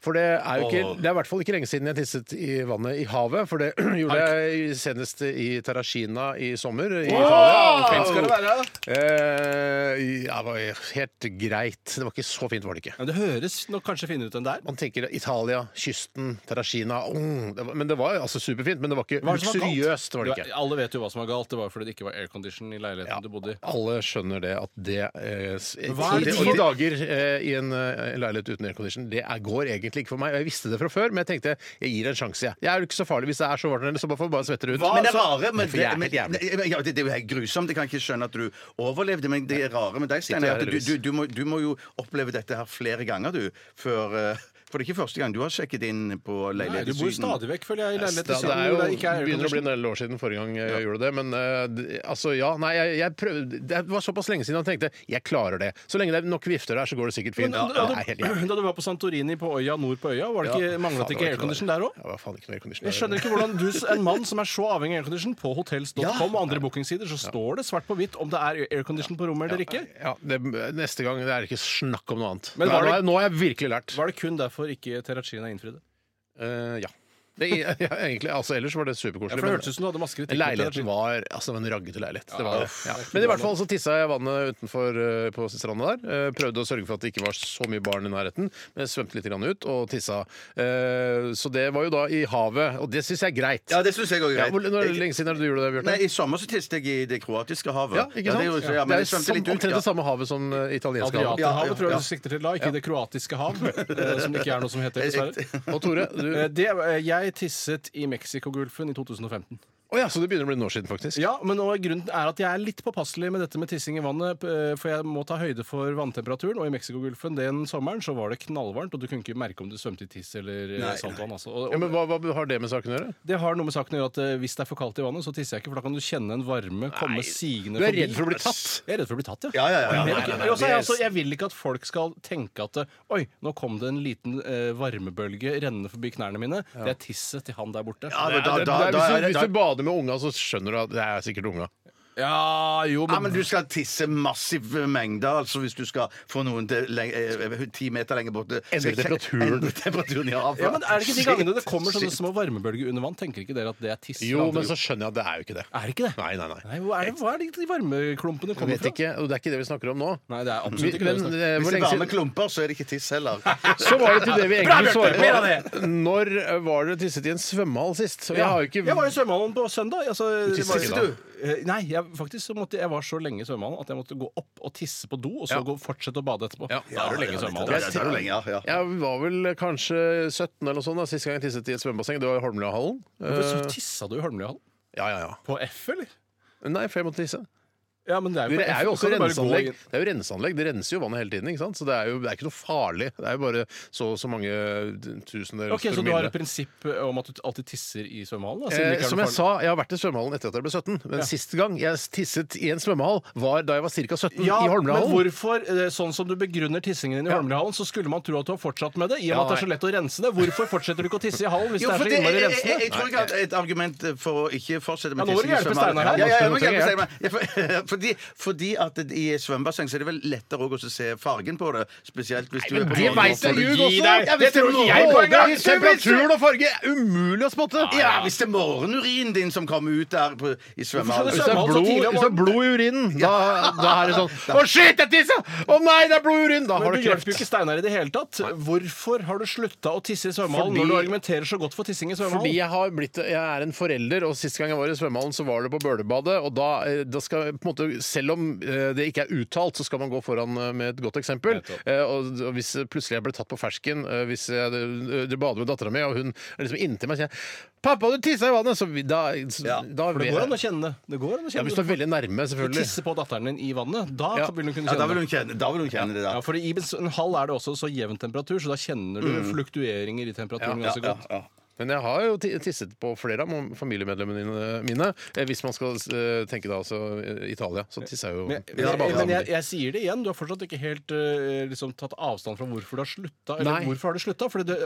For det er jo ikke Det er i hvert fall ikke lenge siden jeg tisset i vannet i havet, for det gjorde jeg senest i Terracina i sommer. I Italia. Skal det være. Eh, ja, det var helt greit. Det var ikke så fint, var det ikke. Men det høres nok kanskje finere ut enn det er. Man tenker Italia, kysten, Terracina mm, det var, Men det var altså superfint, men det var ikke Hva er det som var galt? luksuriøst. var det ikke. Alle vet jo hva som var galt. Det var fordi det ikke var aircondition i leiligheten Ja, du bodde i. alle skjønner det at det eh, s- Hva er ti, det- ti dager eh, i en eh, leilighet uten aircondition, det er, går egentlig ikke for meg. Og Jeg visste det fra før, men jeg tenkte jeg gir det en sjanse. Jeg, jeg er jo ikke så farlig hvis det er så varmt, eller så bare får bare svette det ut. Men det rare For er det, helt jævlig. men, ja, det, det er jo helt grusomt. Jeg kan ikke skjønne at du overlevde. Men det rare med deg, Steinar, er at du, du, du, må, du må jo oppleve dette her flere ganger, du. Før, eh, for det er ikke første gang du har sjekket inn på leilighet du bor stadig vekk, føler jeg, i leilighet Det, i det Syden er jo, det er begynner å bli en del år siden forrige gang jeg gjorde det. Men uh, altså, ja. Nei, jeg, jeg prøvde Det var såpass lenge siden jeg tenkte jeg klarer det. Så lenge det er nok vifter der, så går det sikkert fint. Men, Ja, da, det helt jævlig. da du var på Santorini på øya nord på øya, var det ikke, Ja. manglet Faen, ikke det aircondition der òg? Det. Jeg skjønner ikke hvordan du, en mann som er så avhengig av aircondition, på hotels.com og andre bookingsider, så står det svart på hvitt om det er aircondition på rommet eller ikke. Ja, det, neste gang det er det ikke snakk om noe annet. Men nå, har jeg- nå har jeg virkelig lært. Var det kun derfor ikke Terracina innfridde? Uh, ja. Det, ja, egentlig, altså, ellers var det Ja, superkoselig. for det hørtes ut som du hadde masse kritikk. Leiligheten var altså en raggete leilighet. Det var, ja. Men i hvert fall så tissa jeg vannet utenfor uh, på stranda der. Uh, Prøvde å sørge for at det ikke var så mye barn i nærheten, men jeg svømte litt grann ut og tissa. Uh, Så det var jo da i havet, og det syns jeg er greit. Ja, det syns jeg òg Ja, er hvor, greit. når, Jeg- lenge siden er det du gjorde det, Bjørte? Nei, I sommer så tisset jeg i det kroatiske havet. Ja, ikke sant? det er jo, så- ja, men det er litt ut. omtrent Ja. det samme havet som uh, italienske havet. Ja, havet tror jeg du sikter til da, ikke det kroatiske hav, eh, som det ikke er noe som heter, dessverre. Og Tore, du Eh, Det, eh, jeg tisset i Mexicogolfen i 2015. Å ja, så det begynner å bli noen år siden, faktisk. Ja, men nå, grunnen er at jeg er litt påpasselig med dette med tissing i vannet, p- for jeg må ta høyde for vanntemperaturen. Og i Mexicogolfen den sommeren så var det knallvarmt, og du kunne ikke merke om du svømte i tiss eller eh, saltvann. Altså. Og, Ja, men og, hva, hva har det med saken å gjøre? det har noe med saken å gjøre at eh, hvis det er for kaldt i vannet, så tisser jeg ikke, for da kan du kjenne en varme komme sigende Du er redd for å bli tatt? Jeg er redd for å bli tatt, ja. Ja, ja, ja, ja. Nei, nei, nei, også er jeg, altså, jeg vil ikke at folk skal tenke at eh, Oi, nå kom det en liten eh, varmebølge rennende forbi knærne mine. Det er tisset til han der borte. Ja, men er- da, da, er- da, hvis, er det- hvis du bader med unga, så skjønner du at det er sikkert unga. Ja, jo, ja, men du skal tisse massive mengder, altså hvis du skal få noen til eh, ti meter lenger borte. Endre temperaturen. Endre temperaturen i. Ja, men Er det ikke de gangene det kommer sånne små varmebølger under vann? Tenker ikke dere at det er tiss? Jo, men så skjønner jeg at det er jo ikke det. Er det ikke det? Nei, nei, nei. Nei, hvor er det, Hva er det de varmeklumpene Jeg kommer vet fra? ikke, og det er ikke det vi snakker om nå. Nei, det er absolutt ikke det. Men vi snakker om. eh, Hvis hvor det lenge er varme siden klumper, så er det ikke tiss heller. Så var det til det vi egentlig svarer Bjarte, mer av svare på. Når var dere tisset i en svømmehall sist? Og jeg har jo ikke Jeg var i svømmehallen på søndag. Altså, det var- tisset du? Nei, jeg, faktisk så måtte, jeg var så lenge i svømmehallen at jeg måtte gå opp og tisse på do, og så Ja. gå, fortsette å bade etterpå. Ja. Da er du lenge i svømmehallen. er lenge, ja, ja. Jeg var vel kanskje 17 eller noe sånt da, sist gang jeg tisset i et svømmebasseng. Det var i Holmlia-hallen. Hvorfor Eh, tissa du i Holmliahallen? Ja, ja, ja. På F, eller? Nei, for jeg måtte tisse. Ja, men det er jo, det er jo også renseanlegg. Det er jo renseanlegg. Det renser jo vannet hele tiden. ikke sant? Så det er jo det er ikke noe farlig. Det er jo bare så og så mange tusener Ok, Så du har et prinsipp om at du alltid tisser i svømmehallen? Da, Eh, som jeg sa, jeg har vært i svømmehallen etter at jeg ble 17. Men siste gang jeg tisset i en svømmehall, var da jeg var ca. 17 Ja, i men Holmlia-hallen. hvorfor, eh, sånn som du begrunner tissingen din i Holmlia-hallen, så skulle man tro at du har fortsatt med det, i og med Ja, at det er så lett å rense det. Hvorfor fortsetter du ikke å tisse i hallen hvis Jo, det er så innmari jeg, jeg, jeg, rensende? jeg tror ikke at et argument for å ikke fortsette med Ja, tissing i svømmehallen- Fordi, fordi at i svømmebasseng så er det vel lettere også å se fargen på det. Spesielt hvis du er på Det veit jeg gi også! Ja, hvis Det tror det ikke jeg på engang. Temperaturen og farge er umulig å spotte! Ja, hvis det er morgenurinen din som kommer ut der på, i svømmehallen. Hvis det, er blod, så blod, i urinen, da, da er det sånn Å, shit, jeg tissa! Å nei, det er blod i urinen! Da har Men du du hjelper jo ikke Steinar i det hele tatt. Hvorfor har du slutta å tisse i svømmehallen når du argumenterer så godt for tissing i Fordi jeg, har blitt, jeg er en forelder, og sist gang jeg var i svømmehallen, så var det på Bølebadet, Og da, eh, da skal på en måte, Selv om eh, det ikke er uttalt, så skal man gå foran eh, med et godt eksempel. Eh, Og og hvis plutselig jeg ble tatt på fersken hvis jeg bader med dattera mi, og hun er liksom inntil meg og sier 'Pappa, du tissa i vannet!' Så vi- da, Ja, da For det går an å kjenne det. Det går an å ja, Hvis du er veldig nærme, Du selvfølgelig. tisser på datteren din i vannet, da Ja. vil hun kunne Ja, da kjenne vil hun kjenne, da vil hun kjenne det. Ja, for I en hall er det også så jevn temperatur, så da kjenner du fluktueringer i temperaturen Ja, ganske ja, godt. Men jeg har jo tisset på flere av familiemedlemmene mine-. Eh, Hvis man skal eh, tenke da altså eh, Italia, så tisser jeg jo Men, tisser men, jeg, jeg sier det igjen, du har fortsatt ikke helt liksom, tatt avstand fra hvorfor du har slutta. Eller Nei. hvorfor har du slutta? Fordi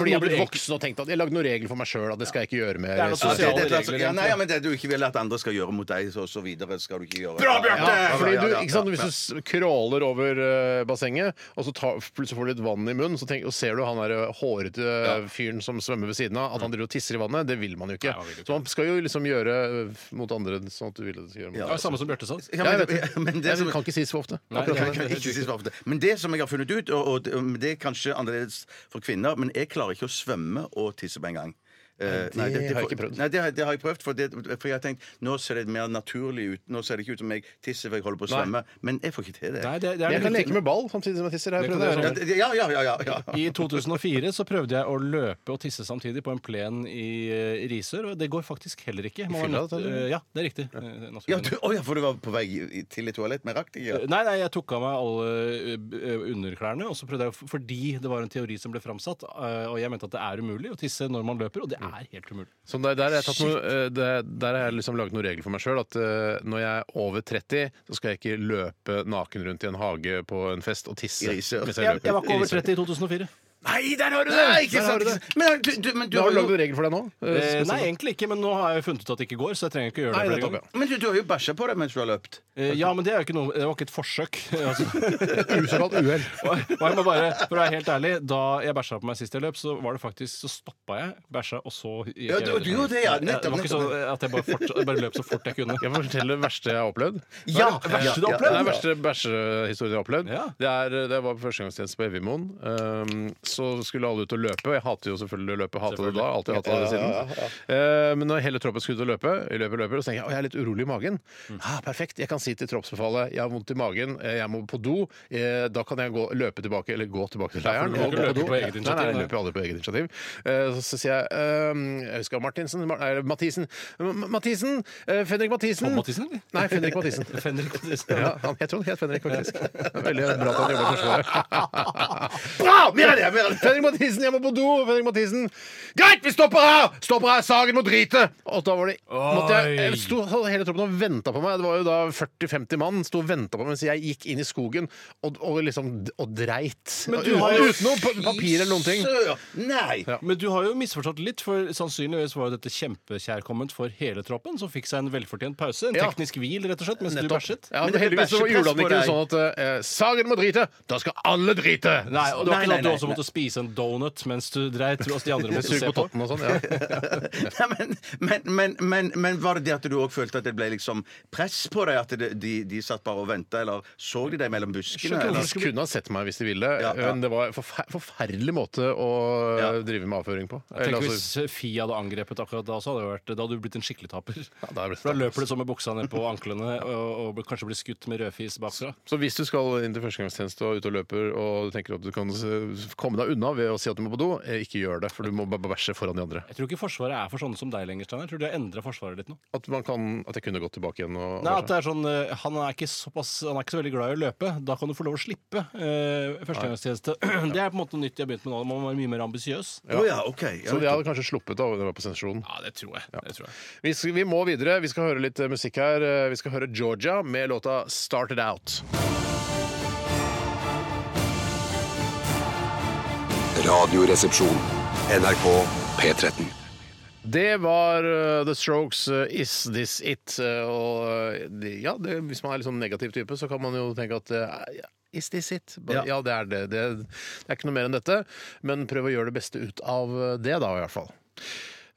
fordi jeg har blitt voksen og tenkt at jeg lagde noen regler for meg sjøl at det skal jeg ikke gjøre mer. Det er det, det, det, ja, nei, ja, men det du ikke vil at andre skal gjøre mot deg, så, så videre skal du ikke gjøre. Bra, Bjarte! Ja, fordi du, ikke sant, Hvis du crawler over uh, bassenget, og så tar, plutselig får du litt vann i munnen, så tenk, og ser du han der hårete fyren som svømmer ved siden av, at han driver og tisser i vannet, det vil man jo ikke. Nei, man vil ikke. Så man skal jo liksom gjøre eh, mot andre sånn at du vil at de skal gjøre mot Det deg. er samme som Bjarte sa. Ja, Ja, jeg men, vet det. men det Jeg som, kan ikke sies så ofte. Nei, Akkurat Jeg det. kan ikke si så ofte. Men det som jeg har funnet ut, og, og, og det er kanskje annerledes for kvinner, men jeg klarer ikke å svømme og tisse på en gang. Eh, Nei, det har jeg ikke prøvd. Nei, det, har- det har jeg prøvd, for, det, for jeg har tenkt nå ser det mer naturlig ut. Nå ser det ikke ut som jeg tisser for jeg holder på å Nei. svømme. Men jeg får ikke til det. Nei, det, det er Jeg kan leke med ball samtidig som jeg tisser. Jeg Det kan du det. Ja, ja, ja, ja, ja. I 2004 så prøvde jeg å løpe og tisse samtidig på en plen i eh, Risør, og det går faktisk heller ikke. Man var fylla, nødt- eh, ja, det er riktig. eh, Ja, du, å ja, for du var på vei i- til et toalett med rakk? Ja. Nei, nei, jeg tok av meg alle eh, underklærne, og så prøvde jeg, fordi det var en teori som ble framsatt, eh, og jeg mente at det er umulig å tisse når man løper, og det er helt umulig. Så der, der, har jeg tatt noe, der, der har jeg liksom laget noen regler for meg sjøl. At uh, når jeg er over 30, så skal jeg ikke løpe naken rundt i en hage på en fest og tisse. Jeg, jeg var ikke over 30 i 2004. Nei, der har du det! Nei, ikke sant! du det. ikke sant. Men, du, du, men du har du lagd en regel for det nå? Eh, Eh, nei, egentlig ikke, men nå har jeg funnet ut at det ikke går, så jeg trenger ikke gjøre Nei, det flere nettopp, ganger. men du, du har jo bæsja på deg mens du har løpt. Eh, ja, men det, er jo ikke noe, det var ikke et forsøk. Usåkalt Såkalt uhell. Og og jeg må bare, for å være helt ærlig, da jeg bæsja på meg sist jeg løp, så var det faktisk, så stoppa jeg, bæsja, og så gikk Ja, du- du gjorde det, ja. Det var ikke sånn at jeg bare, fort, jeg bare løp så fort jeg kunne. Jeg får fortelle det verste jeg har opplevd. Ja, verste du har Det opplevd? er den verste bæsjehistorien jeg har opplevd. Ja. Det, er, det var på førstegangstjeneste på Evjemoen. Um, så skulle alle ut og løpe, og jeg hater jo selvfølgelig å løpe. Hatet det da, alltid hatet det siden. Eh, men når hele troppen skulle ut og løpe, jeg løper, løper, og så tenker jeg å, jeg er litt urolig i magen. Ah, perfekt, jeg kan si til troppsbefalet jeg har vondt i magen, eh, jeg må på do. Eh, da kan jeg gå, løpe tilbake, eller gå tilbake til leiren. Ja, for du og gå løper do. på eget initiativ, nei, jeg nei. løper aldri på eget initiativ. Eh, så, så sier jeg ehm, Jeg husker Martinsen Mar Nei, Mathisen. M- Mathisen! eh, Fenrik Mathisen! Tom Mathisen, eller? Nei, Fenrik Mathisen. Fenrik Mathisen. Ja, han, jeg tror han het Fenrik, faktisk. Veldig bra at han jobber i Forsvaret. Bra! Mer av det! Mer. Fredrik Mathisen, jeg må på do! Fredrik Mathisen. Greit, vi stopper her! Stopper her, Sagen må drite! Og da var det måtte jeg, jeg sto, hele troppen og venta på meg. Det var jo da 40-50 mann sto og venta på meg mens jeg gikk inn i skogen og, og liksom og dreit. Men du har jo- Uten noe papir eller noen ting. Nei! Ja. Men du har jo misforstått litt, for sannsynligvis var jo dette kjempekjærkomment for hele troppen, som fikk seg en velfortjent pause. En Ja. teknisk hvil, rett og slett, mens du Nettopp. bæsjet. Ja, Men det heldigvis gjorde han ikke sånn at eh, Sagen må drite! Da skal alle drite! Nei, og det var Nei, ikke sånn at du også måtte spise en donut mens du dreit, og de andre måtte Sug se på totten og sånn. Ja. Nei, men, men, men, men, men var det det at du òg følte at det ble liksom press på deg? At det, de, de satt bare og venta, eller så de deg mellom buskene? Eller? de kunne ha sett meg hvis de ville, Ja, ja. men det var en forfer forferdelig måte å Ja. drive med avføring på. Tenk Eller, hvis altså, Fi hadde angrepet akkurat da, så hadde, det vært, da hadde du blitt en skikkelig taper. ja, da er det For da løper du sånn med buksa ned på anklene og, og kanskje blir skutt med rødfis bakfra. Så hvis du skal inn til førstegangstjeneste og ut og løper, og du tenker at du kan komme komme deg unna ved å si at du må på do, eh, ikke gjør det, for du må bæsje foran de andre. Jeg tror ikke Forsvaret er for sånne som deg lenger. Jeg tror de har endra Forsvaret litt nå. At, man kan, at jeg kunne gått tilbake igjen og Nei, at det er sånn, eh, han, er ikke såpass, han er ikke så veldig glad i å løpe. Da kan du få lov å slippe eh, førstegangstjeneste. Det er på en måte nytt jeg har begynt med nå. Man må være mye mer ambisiøs. Ja, Oh, Ja, Så de hadde kanskje sluppet da det var på sensasjonen. Ja, det tror jeg. Det tror jeg. Vi, skal, vi må videre. Vi skal høre litt eh, musikk her. Vi skal høre Georgia med låta 'Started Out'. Radioresepsjon. NRK P13. Det var uh, The Strokes' uh, 'Is This It'. Uh, og ja, det, hvis man er litt sånn negativ type, så kan man jo tenke at ja, Is this it? But, ja. det er det. det. Det er ikke noe mer enn dette. Men prøv å gjøre det beste ut av det, da, i hvert fall.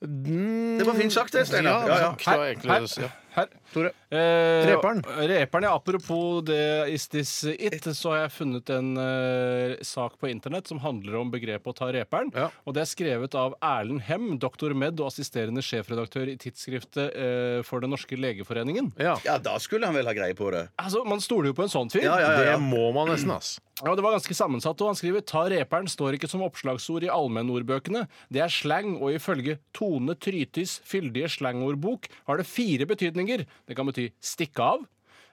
Det var fint sagt, det, Steinar. Ja, Ja, ja. Her, ja. Her. Tore. Eh, Reperen. Reperen, ja. Apropos det Is This It, så har jeg funnet en eh, sak på internett som handler om begrepet å ta reperen. Ja. Og det er skrevet av Erlend Hem, doktor med og assisterende sjefredaktør i tidsskriftet eh, for Den norske legeforeningen. Ja. ja, da skulle han vel ha greie på det. Altså, Man stoler jo på en sånn fyr. Ja, ja, ja, ja. Det må man nesten, ass. Ja, Det var ganske sammensatt, og han skriver Ta reperen står ikke som oppslagsord i allmennordbøkene. Det er slang, og ifølge Tone Trytis fyldige slangordbok har det fire betydninger. Det kan bety stikke av.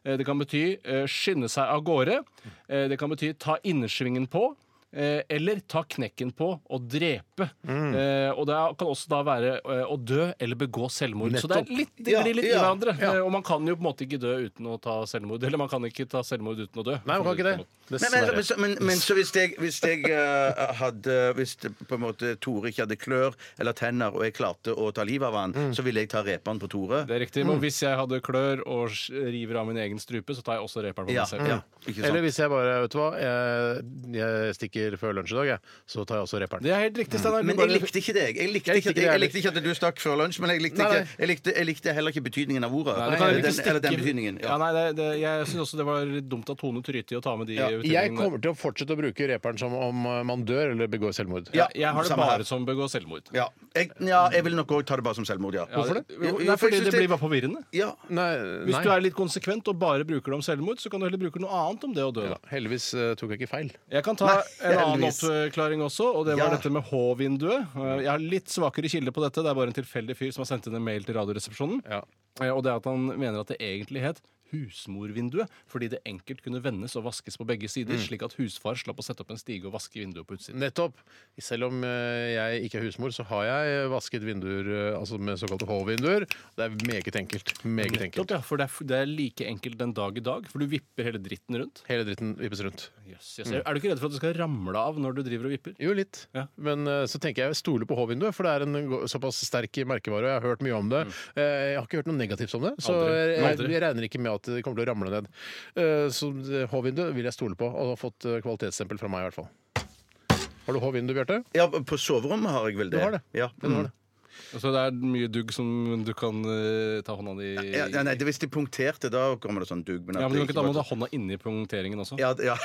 eh, Det kan bety eh, skynde seg av gårde. eh, Det kan bety ta innersvingen på. Eh, eller ta knekken på og drepe. Mm. Eh, og det kan også da være eh, å dø eller begå selvmord. Så det er litt, det Ja, litt i ja, hverandre. Ja. og man kan jo på en måte ikke dø uten å ta selvmord. Eller man kan ikke ta selvmord uten å dø. Nei, man kan ikke det. Men, men, men, så- men, så hvis jeg, hvis jeg uh, hadde Hvis det på en måte Tore ikke hadde klør eller tenner, og jeg klarte å ta livet av han, Mm. så ville jeg ta repene på Tore? Det er riktig. Men hvis jeg hadde klør og river av min egen strupe, så tar jeg også reperen på Ja, meg selv. ja. Eller hvis jeg bare Vet du hva, jeg, jeg stikker før lunsj i dag, jeg, så tar jeg også reperen. Det er helt riktig, Steinar. Men jeg likte ikke deg. Jeg likte, Jeg likte ikke, ikke det jeg heller. likte ikke at du stakk før lunsj, men jeg likte, Nei, ikke, nei. jeg likte, jeg likte heller ikke betydningen av ordet. Nei, du kan eller, ikke den, eller den stikke- betydningen. Ja, Ja. nei, det, det, jeg syns også det var litt dumt av Tone Tryti å ta med de Ja, Jeg kommer til å fortsette å bruke reperen som om eh, man dør eller begår selvmord. ja, jeg har det samme her. bare som begå selvmord. Ja. Jeg, ja, jeg vil nok òg ta det bare som selvmord, ja. Hvorfor det? Jo, Jo, Nei, for fordi synes det blir bare forvirrende. Ja. Nei, Hvis nei. du er litt konsekvent og bare bruker det om selvmord, så kan du heller bruke noe annet om det å dø. ja, da. Heldigvis eh, tok jeg ikke feil. Jeg kan ta en annen oppklaring også, og det var Ja. dette med H-vinduet. Eh, Jeg har litt svakere kilde på dette. Det er bare en tilfeldig fyr som har sendt inn en mail til Radioresepsjonen. Ja. Eh, Og det at han mener at det egentlig het husmorvinduet, fordi det enkelt kunne vendes og vaskes på begge sider, slik at husfar slapp å sette opp en stige og vaske vinduet på utsiden. Nettopp. Selv om eh, jeg ikke er husmor, så har jeg vasket vinduer eh, altså med såkalte H-vinduer. Det er meget enkelt. Meget Nettopp, enkelt. ja, for det er, det er like enkelt den dag i dag, for du vipper hele dritten rundt. Hele dritten vippes rundt. Yes, yes. Er du ikke redd for at det skal ramle av når du driver og vipper? Jo, litt. Ja. Men eh, så tenker jeg stole på H-vinduet, for det er en såpass sterk merkevare. og Jeg har hørt mye om det. Mm. Jeg har ikke hørt noe negativt om det, så Aldri. jeg, Aldri. jeg regner ikke med at det kommer til å ramle ned. Eh, Så H-vinduet vil jeg stole på, og har fått eh, kvalitetsstempel fra meg i hvert fall. Har du H-vindu, Bjarte? ja, på soverommet har jeg vel det. Du har det. Ja. Mm. du har det. Så det er mye dugg som du kan eh, ta hånda di i Ja, ja, nei, det, hvis de punkterte, da kommer det sånn dugg. Ja, men du kan ikke ta med deg hånda inni punkteringen også. ja, ja.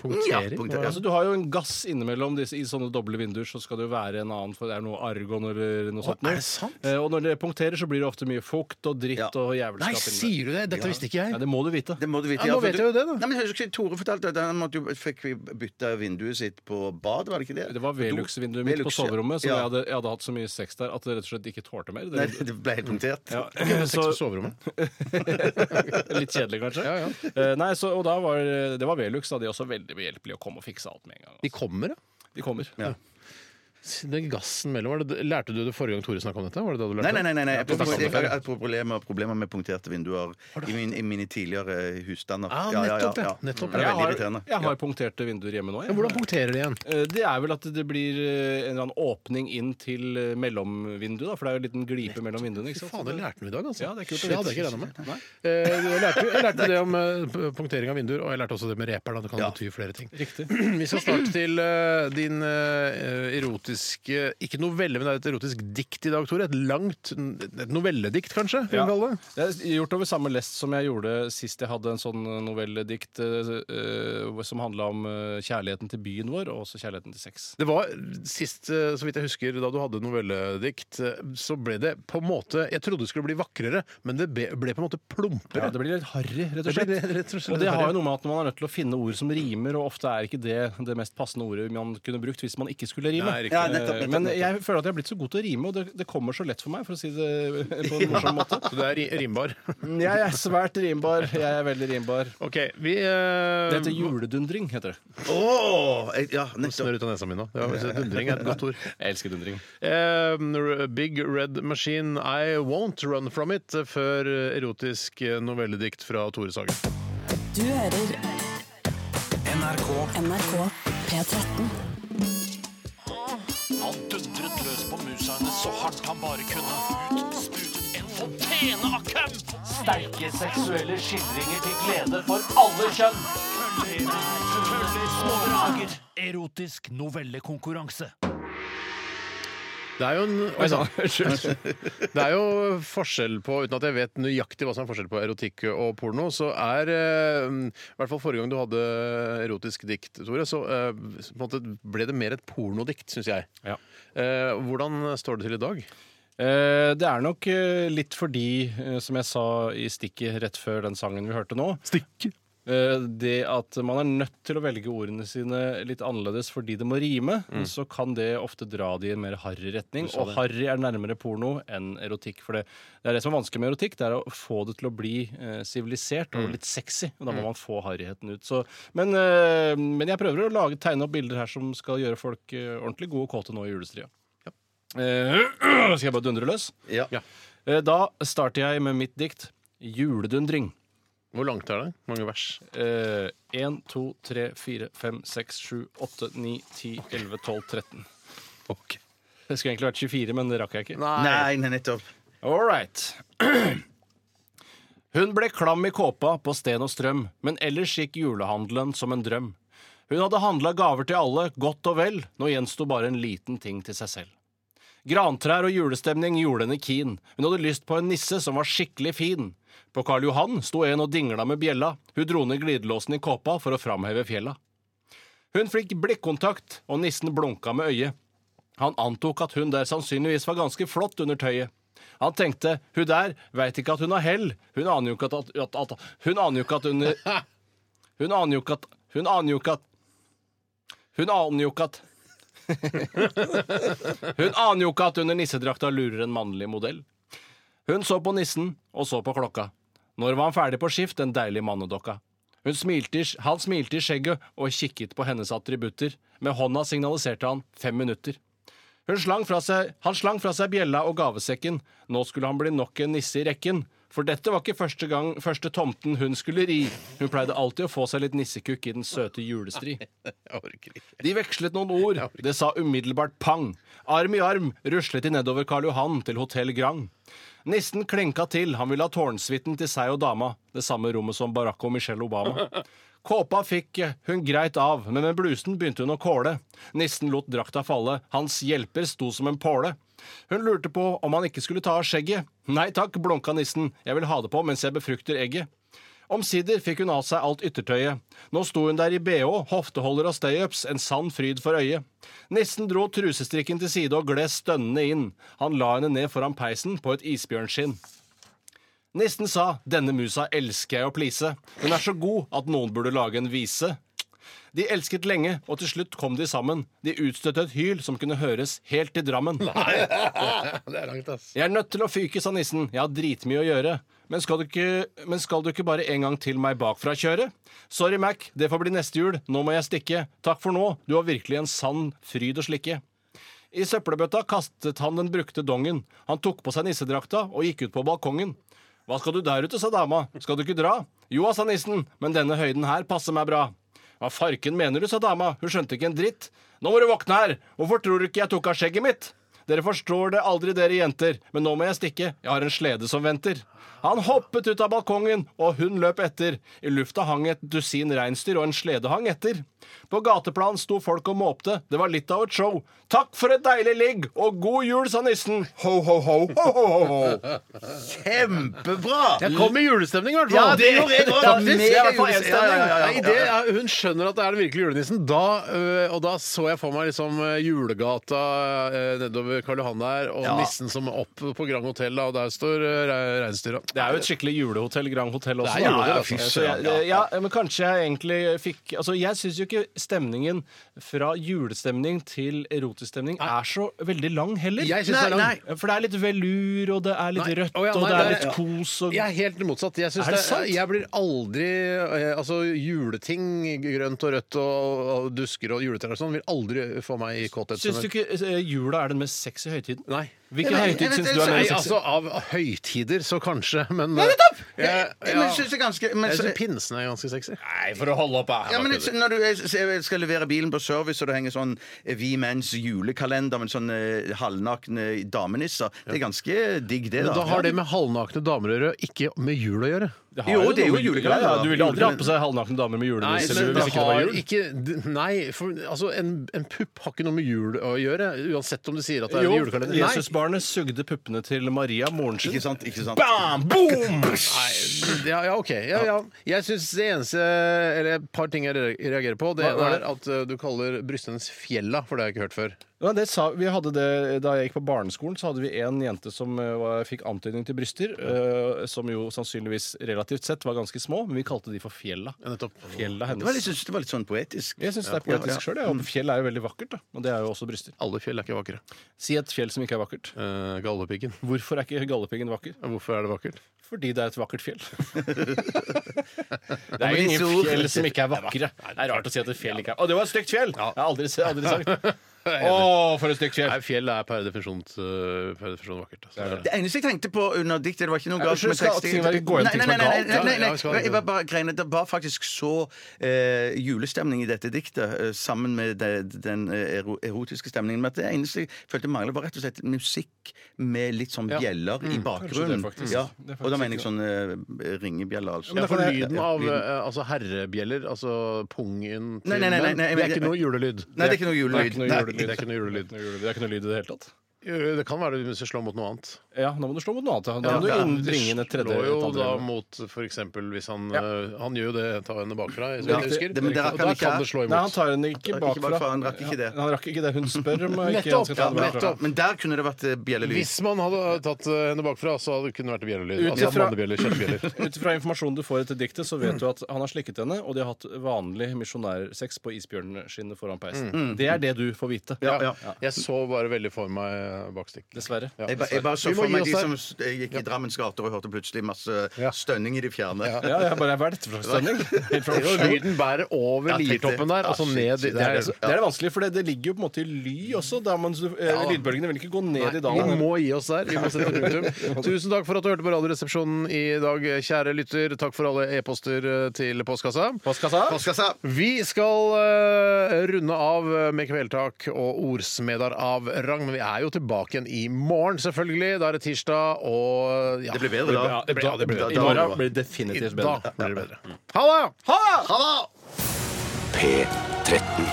Punktering? Ja, punkter, ja. Altså, du har jo en gass innimellom disse, I sånne doble vinduer så skal det jo være en annen, for det er noe argon eller noe sånt. er det sant? Eh, og når det punkterer, så blir det ofte mye fukt og dritt Ja. og Nei, jævelskap. inni sier du det? Dette visste ikke jeg. Ja, det må du vite. Det må du vite. Ja, nå for vet du- jeg jo det, da. Nei, men jeg husker Tore fortalte at han måtte jo, fikk bytte vinduet sitt på bad, var det ikke det? Det var Velux-vinduet mitt på Velux, ja. soverommet, som Ja. jeg, hadde, jeg hadde hatt så mye sex der at det rett og slett ikke tålte mer. Nei, Det, ble helt punktert. ja. På så, soverommet. litt kjedelig, kanskje. Ja, ja. Uh, nei, så, og da var det var Velux. Da de også veldig behjelpelige å komme og fikse alt med en gang. De Altså. kommer, ja. De kommer. Ja. Den gassen mellom, var det, Lærte du det forrige gang Tore snakka om dette? Var det da du lærte Nei, nei, nei. nei. Ja, Jeg, på jeg, jeg, har problemer, problemer med punkterte vinduer i, min, i mine tidligere husstander. Ah, nettopp, ja. Nettopp, Det er Jeg veldig har, irriterende. jeg har punkterte vinduer hjemme nå. Ja, hvordan punkterer de igjen? Eh, Det er vel at det blir eh, en eller annen åpning inn til eh, mellomvinduet. For det er jo en liten glipe mellom vinduene. ikke sant? faen, det lærte vi i dag, altså. Ja, det er kult å Det hadde jeg ikke regna med. Nei. Eh, Jeg lærte, jeg lærte det om punktering av vinduer, og jeg lærte også det med reper. Da. det kan Ja. bety flere ting. Riktig. Vi skal snart til din eh, erotiske Ikke novelle, men det er et erotisk dikt i dag, Tore. Et langt et novelledikt, kanskje? Ja. det. Det er gjort over samme lest som jeg gjorde sist jeg hadde en sånn novelledikt eh, eh, som handla om eh, kjærligheten til byen vår, og også kjærligheten til sex. Det var sist, eh, så vidt jeg husker, da du hadde novelledikt, eh, så ble det på en måte Jeg trodde det skulle bli vakrere, men det ble, ble på en måte plumpere. Ja, det blir litt harry, rett og slett. Det rett og slett Og det har jo noe med at man er nødt til å finne ord som rimer, og ofte er ikke det det mest passende ordet man kunne brukt hvis man ikke skulle rime. Nei. Ja, nettopp, nettopp, Men jeg føler at jeg har blitt så god til å rime, og det, det kommer så lett for meg, for å si det på en morsom måte. Så du er ri- rimbar. Jeg er svært rimbar. Jeg er veldig rimbar. OK, vi eh, Det heter juledundring, heter det. Åh, jeg- ja, nettopp. Snør ut av nesa mi nå. Ja, dundring er et godt ord. Jeg elsker dundring. Eh, Big Red Machine, I Won't Run From It, før erotisk novelledikt fra Tore Sagen. Du hører NRK NRK P13. Så hardt han bare kunne. Ut sprutet en fontene av køm. Sterke seksuelle skildringer til glede for alle kjønn. Køller, køller, små drager. Erotisk novellekonkurranse. Det er jo en Oi sann. Det er jo forskjell på, uten at jeg vet nøyaktig hva som er forskjell på erotikk og porno, så er eh, I hvert fall forrige gang du hadde erotisk dikt, Tore, så eh, på en måte ble det mer et pornodikt, syns jeg. Ja. Eh, hvordan står det til i dag? Eh, Det er nok litt fordi, som jeg sa i stikket rett før den sangen vi hørte nå Stikk. Eh, det at man er nødt til å velge ordene sine litt annerledes fordi det må rime, så kan det ofte dra det i en mer harry retning. Og harry er nærmere porno enn erotikk. For det, det er det som er vanskelig med erotikk, det er å få det til å bli eh, sivilisert og litt sexy. Og da må man få harryheten ut. Så, men, eh, men jeg prøver å lage, tegne opp bilder her som skal gjøre folk eh, ordentlig gode og kåte nå i julestria. Eh, skal jeg bare dundre løs? Ja. Eh, Da starter jeg med mitt dikt 'Juledundring'. Hvor langt er det? Mange vers? Eh, 1, 2, 3, 4, 5, 6, 7, 8, 9, 10, 11, 12, 13. Det skulle egentlig vært 24, men det rakk jeg ikke. Nei, nei, nettopp. All right. Hun ble klam i kåpa på sten og strøm, men ellers gikk julehandelen som en drøm. Hun hadde handla gaver til alle, godt og vel, nå gjensto bare en liten ting til seg selv. Grantrær og julestemning gjorde henne keen, hun hadde lyst på en nisse som var skikkelig fin. På Karl Johan sto en og dingla med bjella, hun dro ned glidelåsen i kåpa for å framheve fjella. Hun fikk blikkontakt, og nissen blunka med øyet. Han antok at hun der sannsynligvis var ganske flott under tøyet. Han tenkte hun der veit ikke at hun har hell. Hun aner jo ikke at, at, at, Hun aner jo ikke at hun Hun aner jo ikke at Hun aner jo ikke at Hun aner jo ikke at Hun aner jo ikke at under nissedrakta lurer en mannlig modell. Hun så på nissen og så på klokka. Når var han ferdig på skift, den deilige mannedokka? Hun smilte, han smilte i skjegget og kikket på hennes attributter. Med hånda signaliserte han fem minutter. Slang seg, han slang fra seg bjella og gavesekken. Nå skulle han bli nok en nisse i rekken. For dette var ikke første gang første tomten hun skulle ri. Hun pleide alltid å få seg litt nissekukk i den søte julestri. De vekslet noen ord. Det sa umiddelbart pang. Arm i arm ruslet de nedover Karl Johan til Hotell Grang. Nissen klenka til, han ville ha tårnsuiten til seg og dama. Det samme rommet som Barack og Michelle Obama. Kåpa fikk hun greit av, men med blusen begynte hun å kåle. Nissen lot drakta falle, hans hjelper sto som en påle. Hun lurte på om han ikke skulle ta av skjegget. Nei takk, blunka nissen, jeg vil ha det på mens jeg befrukter egget. Omsider fikk hun av seg alt yttertøyet. Nå sto hun der i bh, hofteholder og stay-ups, en sann fryd for øyet. Nissen dro trusestrikken til side og gled stønnende inn. Han la henne ned foran peisen på et isbjørnskinn. Nissen sa 'denne musa elsker jeg å please'. Hun er så god at noen burde lage en vise. De elsket lenge, og til slutt kom de sammen. De utstøtte et hyl som kunne høres helt til Drammen. Det er langt, ass. Jeg er nødt til å fyke, sa nissen. Jeg har dritmye å gjøre. Men skal, du ikke, men skal du ikke bare en gang til meg bakfra kjøre? Sorry, Mac, det får bli neste jul. Nå må jeg stikke. Takk for nå, du har virkelig en sann fryd å slikke. I søppelbøtta kastet han den brukte dongen. Han tok på seg nissedrakta og gikk ut på balkongen. Hva skal du der ute, sa dama. Skal du ikke dra? Jo, sa nissen, men denne høyden her passer meg bra. Hva farken mener du, sa dama. Hun skjønte ikke en dritt. Nå må du våkne her. Hvorfor tror du ikke jeg tok av skjegget mitt? Dere forstår det aldri, dere jenter, men nå må jeg stikke. Jeg har en slede som venter. Han hoppet ut av balkongen, og hun løp etter. I lufta hang et dusin reinsdyr, og en slede hang etter. På gateplan sto folk og måpte. Det var litt av et show. Takk for et deilig ligg, og god jul, sa nissen. Ho, ho, ho, ho, ho, ho, ho. Kjempebra! Jeg kom i julestemning, i hvert Ja, det gjorde jeg fall. Ja, er- Hun skjønner at det er den virkelige julenissen. Da, øh, og da så jeg for meg liksom øh, julegata øh, nedover Karl Johan der, og Ja. nissen som er opp på Grand Hotel, og der står øh, reinsdyra. Det er jo et skikkelig julehotell, Grand Hotell også. Det er. Ja, altså. Så jeg, ja, men kanskje jeg egentlig fikk Altså, jeg syns jo ikke stemningen fra julestemning til erotisk stemning er så veldig lang heller. Jeg synes det er lang. For det er litt velur, og det er litt Nei. rødt, Å ja, og nei, det er nei, litt kos og Jeg er helt motsatt. Jeg, synes Er det det, sant? jeg blir aldri øh, Altså, juleting, grønt og rødt og, og dusker og juletrær og sånn, vil aldri få meg i kåthet. Syns du ikke eh, jula er den mest sexy høytiden? Nei. Hvilken Nei, høytid syns du er Nei, mest sexy? altså, av høytider så kanskje, men Nei, nettopp! Jeg, Jeg, men synes det er ganske men, jeg så, syns pinsen er ganske sexy. Nei, for å holde opp, ja, men jeg- Når du jeg skal levere bilen på service, og det henger sånn eh, Vi Menns julekalender med sånne eh, halvnakne damenisser, det er ganske digg, det. Men da da har det med halvnakne damer å gjøre, ikke med jul å gjøre. Det har Jo, det er jo julekalender, Ja, ja, du ville aldri hatt på seg halvnakne damer med julenisse men hvis det ikke det var jul. ikke Nei, for altså, en, en pupp har ikke noe med jul å gjøre, uansett om du sier at det er Jo, en julekalender. Nei. Jesusbarnet sugde puppene til Maria, moren sin. Ikke sant? Ikke sant? Bam! Boom! Nei, ja, ja, OK. Ja, ja. Jeg syns det eneste Eller et par ting jeg reagerer på. Det ene er at uh, du kaller brystene hennes fjella, for det har jeg ikke hørt før. Ja, det sa, vi hadde det, Da jeg gikk på barneskolen, så hadde vi en jente som eh, var, fikk antydning til bryster. øh, som jo sannsynligvis relativt sett var ganske små, men vi kalte de for Fjella. Ja, nettopp. Fjella Det var litt, hennes. synes det var litt sånn poetisk. Jeg syns det er poetisk ja. sjøl. Fjell er jo veldig vakkert, da. Og det er jo også bryster. Alle fjell er ikke vakre. Si et fjell som ikke er vakkert. Uh, Galdhøpiggen. Hvorfor er ikke Galdhøpiggen vakker? Hvorfor er det vakkert? Fordi det er et vakkert fjell. det er jo ingen fjell som ikke er vakre. Det er rart å si at et fjell ikke er Å, det var et stygt fjell! Jeg har aldri, aldri sagt. Å, for et stygt fjell! Nei, fjell er per definisjon, uh, per definisjon vakkert. Altså. Det eneste jeg tenkte på under diktet, det var ikke noe galt unnskyld, skal ting være- gå gjennom ting som er nei, nei, galt? nei, nei, Ja, ja, vi skal- nei, jeg var bare greiene, Det var faktisk så eh, julestemning i dette diktet, eh, sammen med det, den eh, ero, erotiske stemningen. Men at det eneste jeg følte manglet, var rett og slett musikk med litt sånn Ja. bjeller i bakgrunnen. Kanskje det, faktisk. Ja. Det er faktisk Og da mener jeg sånn eh, ringebjeller, altså. Ja, for lyden av uh, altså herrebjeller, altså pungen til Nei, nei, nei, nei, menn, nei, det er ikke noe julelyd. Nei, det er ikke noe julelyd. Nei. Julelyd. Det er ikke noe julelyd. Det er ikke noe lyd i det hele tatt. Det kan være det hvis du slår mot noe annet. Ja, nå må du slå mot noe annet. Da Ja, må du ja. inn- bringe inn et tredje. Slår jo et da element. mot for eksempel hvis han Ja. uh, Han gjør jo det, ta henne bakfra, så Ja, jeg husker. det- men det rakk Og han da ikke kan her. det slå Nei, han imot. tar henne ikke ikke bakfra. bakfra, han rakk ikke det. Han rakk ikke det. Hun spør om ikke han skal ta henne bakfra. nettopp. Men der kunne det vært eh, bjellelyd. Hvis man hadde tatt uh, henne bakfra, så hadde det kunne vært bjellelyd. Ut Altså ifra- mannebjeller, kjøttbjeller. Ut fra informasjonen du får etter diktet, så vet du at han har slikket henne, og de har hatt vanlig misjonærsex på isbjørnskinnet foran peisen. Det er det du får vite. Ja, ja. Jeg så bare veldig for meg bakstikk. Dessverre. Ja. Jeg, ba, jeg bare så Vi må for gi meg de som gikk i Drammens gater og hørte plutselig masse stønning i det fjerne. Ja, jeg bare, vært for Oslo. lyden bærer over Ja, liertoppen der, Ja, altså ned Det er, Det er det vanskelig, for det, det ligger jo på en måte i ly også. Man, eh, Lydbølgene vil ikke gå ned i Vi må gi oss der. Vi må sette punktum. Tusen takk for at du hørte på Radioresepsjonen i dag, kjære lytter. Takk for alle e-poster eh, til postkassa. Postkassa? Postkassa. Vi skal uh, runde av med kvelertak og ordsmeder av rang, men vi er jo tilbake igjen i morgen, selvfølgelig. Da er det tirsdag, og ja, Det blir bedre da. Ja, det blir, Ja, det blir bedre. I morgen blir det definitivt Da bedre. blir det bedre. Ha det! P13.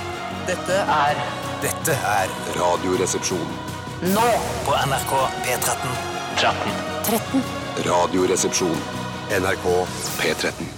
Dette er Dette er Radioresepsjon. nå på NRK P13. 13. Radioresepsjon. NRK P13.